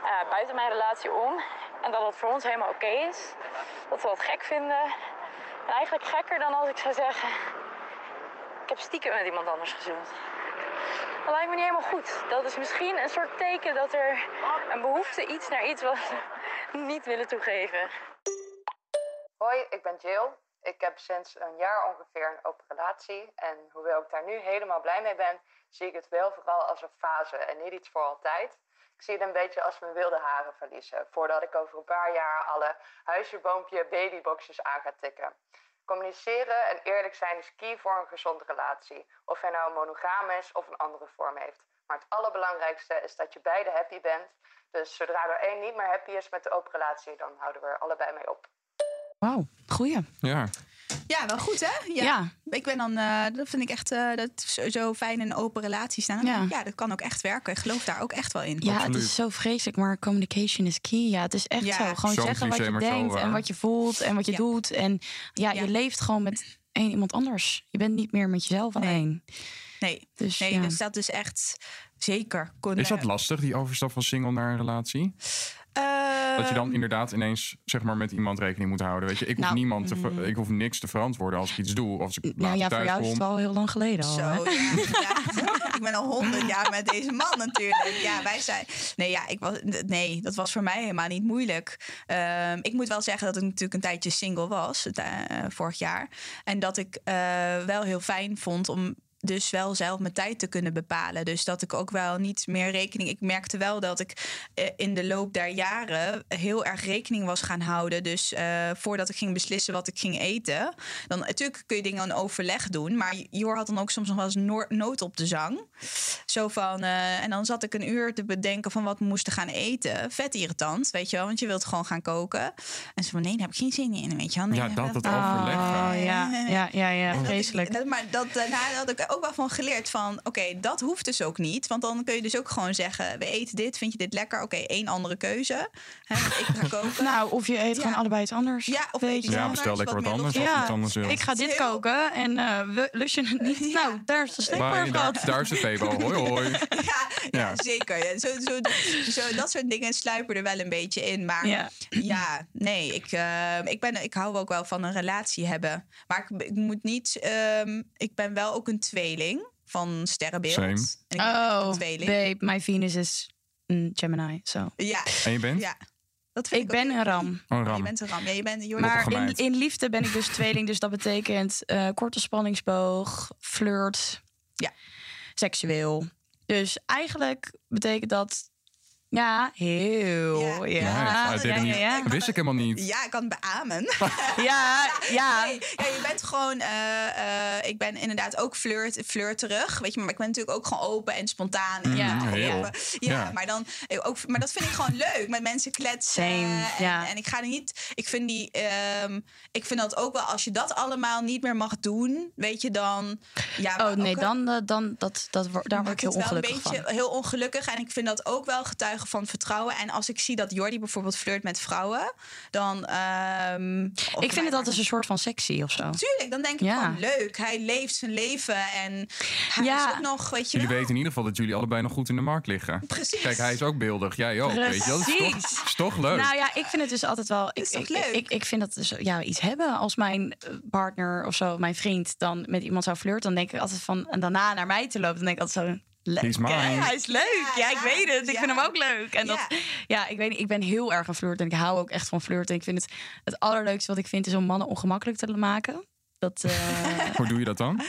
eh, buiten mijn relatie om en dat het voor ons helemaal oké is, dat we dat gek vinden. En eigenlijk gekker dan als ik zou zeggen: Ik heb stiekem met iemand anders gezoend. Dat lijkt me niet helemaal goed. Dat is misschien een soort teken dat er een behoefte iets naar iets we niet willen toegeven. Hoi, ik ben Jill. Ik heb sinds een jaar ongeveer een open relatie. En hoewel ik daar nu helemaal blij mee ben, zie ik het wel vooral als een fase en niet iets voor altijd. Ik zie het een beetje als mijn wilde haren verliezen. Voordat ik over een paar jaar alle huisje, boompje, babyboxjes aan ga tikken. Communiceren en eerlijk zijn is key voor een gezonde relatie. Of hij nou monogaam is of een andere vorm heeft. Maar het allerbelangrijkste is dat je beide happy bent. Dus zodra er één niet meer happy is met de open relatie, dan houden we er allebei mee op. Wauw, goeie. Ja. Ja, wel goed hè? Ja. Ja. Ik ben dan, eh, dat vind ik echt eh, dat sowieso fijn in een open relatie staan. Ja. Ja. dat kan ook echt werken. Ik geloof daar ook echt wel in. Ja, het is zo vreselijk, maar communication is key. Ja, het is echt Ja. zo. Gewoon zeggen wat je zo denkt en wat je voelt en wat je Ja. doet. En ja, Ja. je leeft gewoon met één iemand anders. Je bent niet meer met jezelf Nee. alleen. Nee, Dus, nee ja. dus dat is echt zeker. Kon, Is dat lastig, die overstap van single naar een relatie? Dat je dan ehm, inderdaad ineens zeg maar, met iemand rekening moet houden. Weet je, ik hoef, Nou, niemand te, mm. ik hoef niks te verantwoorden als ik iets doe. Of als ik Nou ja, voor jou is het wel heel lang geleden al. Zo, hè? ja, ja. ik ben al honderd jaar met deze man natuurlijk. Ja, wij zijn. Nee, ja, ik was, nee, dat was voor mij helemaal niet moeilijk. Ehm, ik moet wel zeggen dat ik natuurlijk een tijdje single was, eh, vorig jaar. En dat ik eh, wel heel fijn vond om dus wel zelf mijn tijd te kunnen bepalen. Dus dat ik ook wel niet meer rekening. Ik merkte wel dat ik eh, in de loop der jaren heel erg rekening was gaan houden. Dus eh, voordat ik ging beslissen wat ik ging eten, dan natuurlijk kun je dingen aan overleg doen. Maar Jor had dan ook soms nog wel eens noor- nood op de zang. Zo van, eh, en dan zat ik een uur te bedenken van wat we moesten gaan eten. Vet irritant, weet je wel, want je wilt gewoon gaan koken. En ze van, nee, daar heb ik geen zin in, weet je wel. Nee, Ja, dat, dat Oh, overleg. ja. ja, ja, ja, ja, vreselijk. maar dat, daarna had ik ook wel van geleerd van... oké, dat hoeft dus ook niet. Want dan kun je dus ook gewoon zeggen... we eten dit, vind je dit lekker? Oké, één andere keuze. Hè, ik ga koken. Nou, of je eet Ja. gewoon allebei iets anders. Ja, of weet eet je. Ja, bestel lekker wat anders. Of Ja, iets anders wil. Ik ga dit Heel- koken en eh, we- lust je het niet? Nou, daar is de steekbar daar, is de Febo. Hoi, hoi. Ja, ja, Ja. zeker. Ja, zo, zo, zo, dat soort dingen sluipen er wel een beetje in. Maar ja, Ja. nee, ik, eh, ik, ben, ik hou ook wel van een relatie hebben. Maar ik, ik moet niet... ehm, ik ben wel ook een tweeling van sterrenbeeld. Same. En ik Oh, een tweeling. babe, mijn Venus is een Gemini. Zo. Ja, En je bent? ja. Dat vind Ik ik, ook ben een ram. Oh, Je Ram. bent een ram. Ja, je bent. Maar in, in liefde ben ik dus tweeling. Dus dat betekent eh, korte spanningsboog, flirt, Ja. seksueel. Dus eigenlijk betekent dat... Ja, heel. Ja. Ja, wist ik helemaal niet. Ja, ik kan het beamen. Ja, ja. Nee, ja, je bent gewoon. eh, eh, ik ben inderdaad ook flirt, flirterig. Weet je, maar ik ben natuurlijk ook gewoon open en spontaan. Ja, heel. open. Ja, Ja. maar dan eh, ook. Maar dat vind ik gewoon leuk. Met mensen kletsen. Same, en, ja. en ik ga er niet. Ik vind die. ehm, ik vind dat ook wel. Als je dat allemaal niet meer mag doen, weet je dan. Ja, Oh nee, ook- dan, eh, dan dat, dat, daar word ik heel maakt het wel ongelukkig een beetje van. heel ongelukkig. En ik vind dat ook wel van vertrouwen. En als ik zie dat Jordi bijvoorbeeld flirt met vrouwen, dan. ehm, of Ik vind het altijd een soort van sexy of zo. Tuurlijk, dan denk ik Ja. van leuk. Hij leeft zijn leven en hij Ja. is ook nog, weet je Jullie wel. weten in ieder geval dat jullie allebei nog goed in de markt liggen. Precies. Kijk, hij is ook beeldig. Jij ook. Weet je? Dat is toch, Precies. is toch leuk? Nou ja, ik vind het dus altijd wel. Ik, Is toch ik, leuk? Ik, ik vind dat dus ja, iets hebben. Als mijn eh, partner of zo, mijn vriend, dan met iemand zou flirten, dan denk ik altijd van. En daarna naar mij te lopen, dan denk ik altijd zo. Lekker. He's mine. Hij is leuk. Ja, Ja, ik weet het. Ik ja. vind hem ook leuk. En dat, Ja. ik weet niet. Ik ben heel erg een flirt en ik hou ook echt van flirten. Ik vind het het allerleukste wat ik vind is om mannen ongemakkelijk te maken. Dat, eh, Hoe doe je dat dan?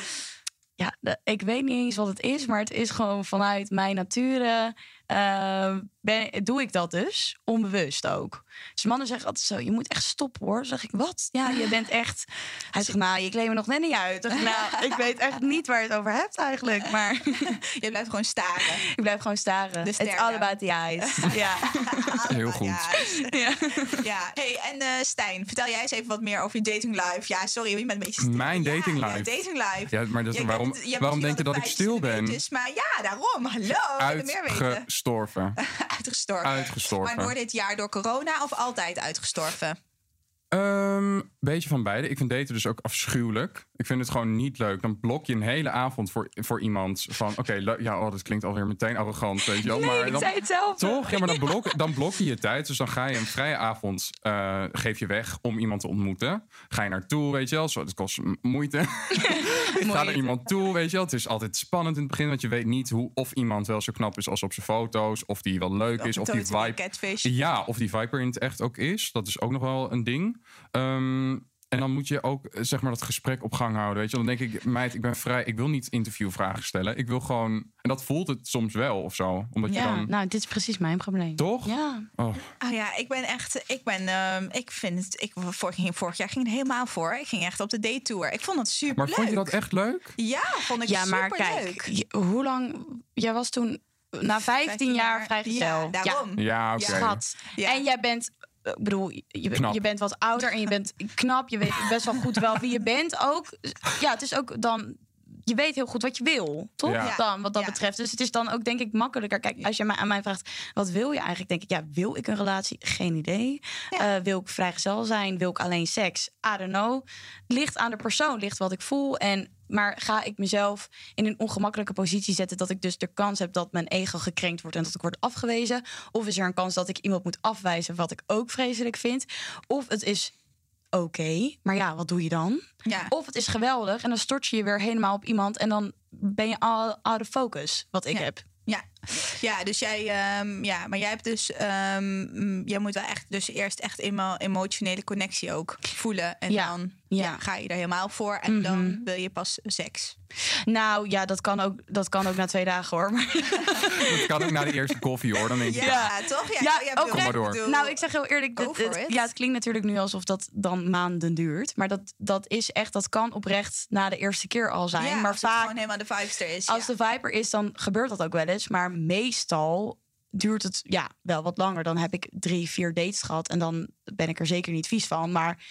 ja, de- ik weet niet eens wat het is, maar het is gewoon vanuit mijn nature. Eh, ben, doe ik dat dus, onbewust ook. Dus mannen zeggen altijd zo, je moet echt stoppen hoor. Dan zeg ik, wat? Ja, je bent echt... Hij zegt, nou, je kleed me nog net niet uit. Ik, nou, ik weet echt niet waar je het over hebt eigenlijk. Maar Je blijft gewoon staren. ik blijf gewoon staren. It's ster, all about the eyes. Ja. Heel goed. Ja, ja. Hey, en eh, Stijn, vertel jij eens even wat meer over je dating life. Ja, sorry, je bent een beetje stil. Mijn dating life? Ja, dating life. Ja, maar dat, waarom, je waarom denk je dat ik stil ben? weetjes, Maar ja, daarom. Hallo. Ik wil meer weten. Uitgestorven. Uitgestorven. Uitgestorven. Maar door dit jaar door corona of altijd uitgestorven? Ehm, beetje van beide. Ik vind daten dus ook afschuwelijk. Ik vind het gewoon niet leuk. Dan blok je een hele avond voor, voor iemand. Van oké, ja, oh, dat klinkt alweer meteen arrogant. Weet je wel. maar ik dan, zei hetzelfde. Toch? Ja, maar dan blok, dan blok je je tijd. Dus dan ga je een vrije avond eh, geef je weg om iemand te ontmoeten. Ga je naartoe, weet je wel. Zo, het kost moeite. Ga er iemand toe, weet je wel. Het is altijd spannend in het begin. Want je weet niet hoe, of iemand wel zo knap is als op zijn foto's. Of die wel leuk is. Of die vibe ja, of die Viper in het echt ook is. Dat is ook nog wel een ding. Ehm, en dan moet je ook eh, zeg maar dat gesprek op gang houden. Weet je? Dan denk ik, meid, ik ben vrij. Ik wil niet interviewvragen stellen. Ik wil gewoon. En dat voelt het soms wel of zo. Omdat je Ja, dan. nou, dit is precies mijn probleem. Toch? Ja. Oh, Ah ja, ik ben echt, ik ben, ehm, ik vind het, ik vorig, ging, vorig jaar ging het helemaal voor. Ik ging echt op de date tour. Ik vond het super maar leuk. vond je dat echt leuk? Ja, vond ik Ja, maar superleuk. kijk, je- hoe lang... Jij was toen na 15, jaar vrijgezel. Ja, daarom. Ja, oké. Schat. En jij bent... Ik bedoel, je, je bent wat ouder en je bent knap. Je weet best wel goed wel wie je bent ook. Ja, het is ook dan... Je weet heel goed wat je wil, toch? Ja. Dan, wat dat betreft. Dus het is dan ook denk ik makkelijker. Kijk, als je mij, aan mij vraagt, wat wil je eigenlijk? Denk ik, ja, wil ik een relatie? Geen idee. Eh, wil ik vrijgezel zijn? Wil ik alleen seks? I don't know. Ligt aan de persoon, ligt wat ik voel. En, maar ga ik mezelf in een ongemakkelijke positie zetten... dat ik dus de kans heb dat mijn ego gekrenkt wordt... en dat ik word afgewezen? Of is er een kans dat ik iemand moet afwijzen... wat ik ook vreselijk vind? Of het is oké, maar ja, wat doe je dan? Ja. Of het is geweldig en dan stort je je weer helemaal op iemand... en dan ben je al out of focus, wat ik Ja. heb. Ja. Ja, dus jij, ehm, ja, maar jij hebt dus, ehm, mm, jij moet wel echt, dus eerst echt emo emotionele connectie ook voelen. En Ja. dan Ja. ja, ga je er helemaal voor en Mhm. dan wil je pas seks. Nou ja, dat kan ook, dat kan ook na twee dagen hoor. Maar Dat kan ook na de eerste koffie hoor. Dan denk je, Ja, toch? Ja, Ja, ook maar door. bedoel- Nou, ik zeg heel eerlijk, Go dit- for het, it. ja, het klinkt natuurlijk nu alsof dat dan maanden duurt. Maar dat, dat is echt, dat kan oprecht na de eerste keer al zijn. ja, maar als het vaak, gewoon helemaal de vibes er is. als ja. de viper is, dan gebeurt dat ook wel eens. Maar meestal duurt het ja, wel wat langer. Dan heb ik drie, vier dates gehad. En dan ben ik er zeker niet vies van. Maar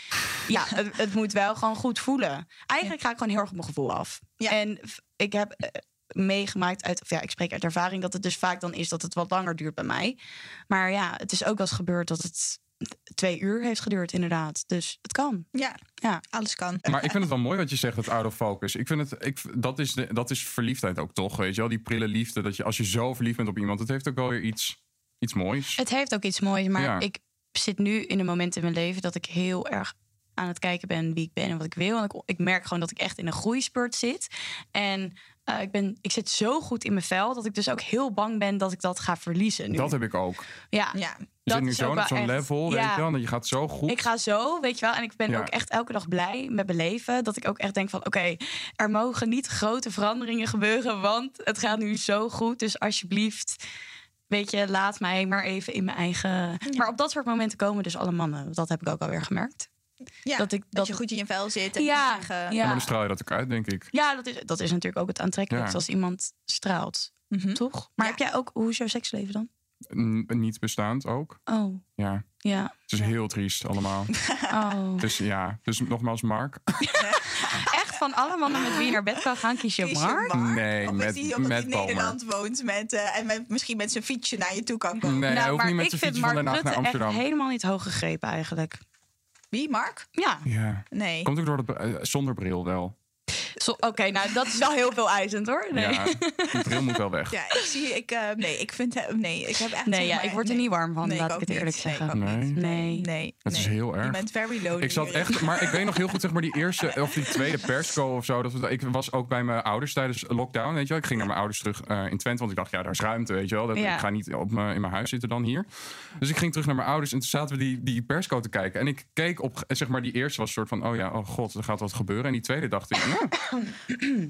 ja, het, het moet wel gewoon goed voelen. Eigenlijk ga ik gewoon heel erg op mijn gevoel af. Ja. En ik heb eh, meegemaakt uit, of ja, ik spreek uit ervaring dat het dus vaak dan is dat het wat langer duurt bij mij. Maar ja, het is ook wel eens gebeurd dat het twee uur heeft geduurd, inderdaad. Dus het kan. ja, Ja. alles kan. Maar ik vind het wel mooi wat je zegt, het out of focus. Ik vind het, ik, dat, is de, dat is verliefdheid ook toch, weet je wel? Die prille liefde, dat je als je zo verliefd bent op iemand, het heeft ook wel weer iets, iets moois. Het heeft ook iets moois, maar Ja. ik zit nu in een moment in mijn leven dat ik heel erg aan het kijken ben wie ik ben en wat ik wil. En ik, ik merk gewoon dat ik echt in een groeispurt zit. En eh, ik, ben, ik zit zo goed in mijn vel dat ik dus ook heel bang ben dat ik dat ga verliezen. Nu. Dat heb ik ook. ja, Ja, Je dat zit nu is zo op zo'n level, weet je wel? Dat je gaat zo goed. Ik ga zo, weet je wel. En ik ben Ja. ook echt elke dag blij met mijn leven. Dat ik ook echt denk van, oké, er mogen niet grote veranderingen gebeuren. Want het gaat nu zo goed. Dus alsjeblieft, weet je, laat mij maar even in mijn eigen... Maar op dat soort momenten komen dus alle mannen. Dat heb ik ook alweer gemerkt. ja. Dat ik- dat, dat- je goed in je vel zit. En Ja, eigen- ja. Maar dan straal je dat ook uit, denk ik. Ja, dat is, dat is natuurlijk ook het aantrekkelijkste Ja. als iemand straalt. Mhm. Toch? Maar Ja. heb jij ook, hoe is jouw seksleven dan? N- niet bestaand ook. Oh, Ja, ja. het is heel triest allemaal. Oh. Dus ja, dus nogmaals Mark. Echt van alle mannen met wie je naar bed kan gaan, kies je Kies je Mark? Nee, Of met- die omdat met hij in Palmer. Nederland woont met, eh, en met, misschien met zijn fietsje naar je toe kan komen? Nee, hij hoeft maar niet met ik zijn vind fietsje van Mark Den Haag naar Rutte echt helemaal niet hoog gegrepen eigenlijk. Wie, Mark? Ja. Ja. Nee. Komt ook door de, eh, zonder bril wel. Zo- Oké, nou dat is wel heel veel eisend hoor. Nee, Ja, die bril moet wel weg. Ja, ik zie, ik, eh, nee, ik vind, hem- nee, ik heb echt... nee ja, maar- ik word er nee. niet warm van, Nee, laat ik het eerlijk niet. Nee, zeggen. Nee. Nee. Nee. Het is heel erg. Je bent very. Ik zat echt, maar ik weet nog heel goed, zeg maar, die eerste of die tweede persco of zo. Dat we, ik was ook bij mijn ouders tijdens lockdown, weet je wel. Ik ging naar mijn ouders terug eh, in Twente, want ik dacht, ja, daar is ruimte, weet je wel. Dat, Ja. Ik ga niet op in mijn huis zitten dan hier. Dus ik ging terug naar mijn ouders en toen zaten we die, die persco te kijken. En ik keek op, zeg maar, die eerste was een soort van, oh ja, oh god, er gaat wat gebeuren. En die tweede dacht ik, nou,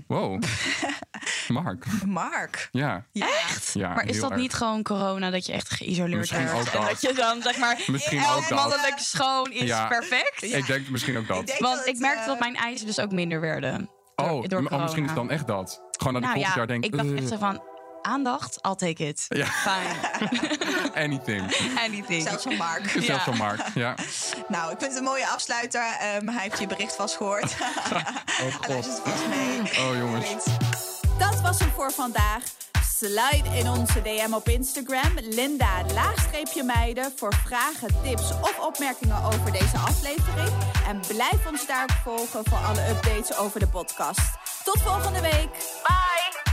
wow, Mark. Mark. Ja. Echt? ja Maar is dat erg. niet gewoon corona dat je echt geïsoleerd ook En dat. dat je dan zeg maar Misschien elk ook dat. mannelijk schoon is Ja. perfect? Ik denk misschien ook dat. Ik Want dat ik het, merkte eh, dat mijn eisen dus ook minder werden. Oh, door oh, misschien is het dan echt dat. Gewoon dat ik Nou volgend ja, jaar denk, ik dacht eh, echt zo van aandacht, I'll take it. Ja. Fine. anything. Anything. Zelfs van Mark. Zelfs Ja. van Mark, ja. Nou, ik vind het een mooie afsluiter. Ehm, hij heeft je bericht vast gehoord. Oh god. luistert vast mee. Oh jongens. Dat was hem voor vandaag. Slide in onze DM op Instagram, Linda laagstreepje meiden, voor vragen, tips of opmerkingen over deze aflevering. En blijf ons daar ook volgen voor alle updates over de podcast. Tot volgende week. Bye!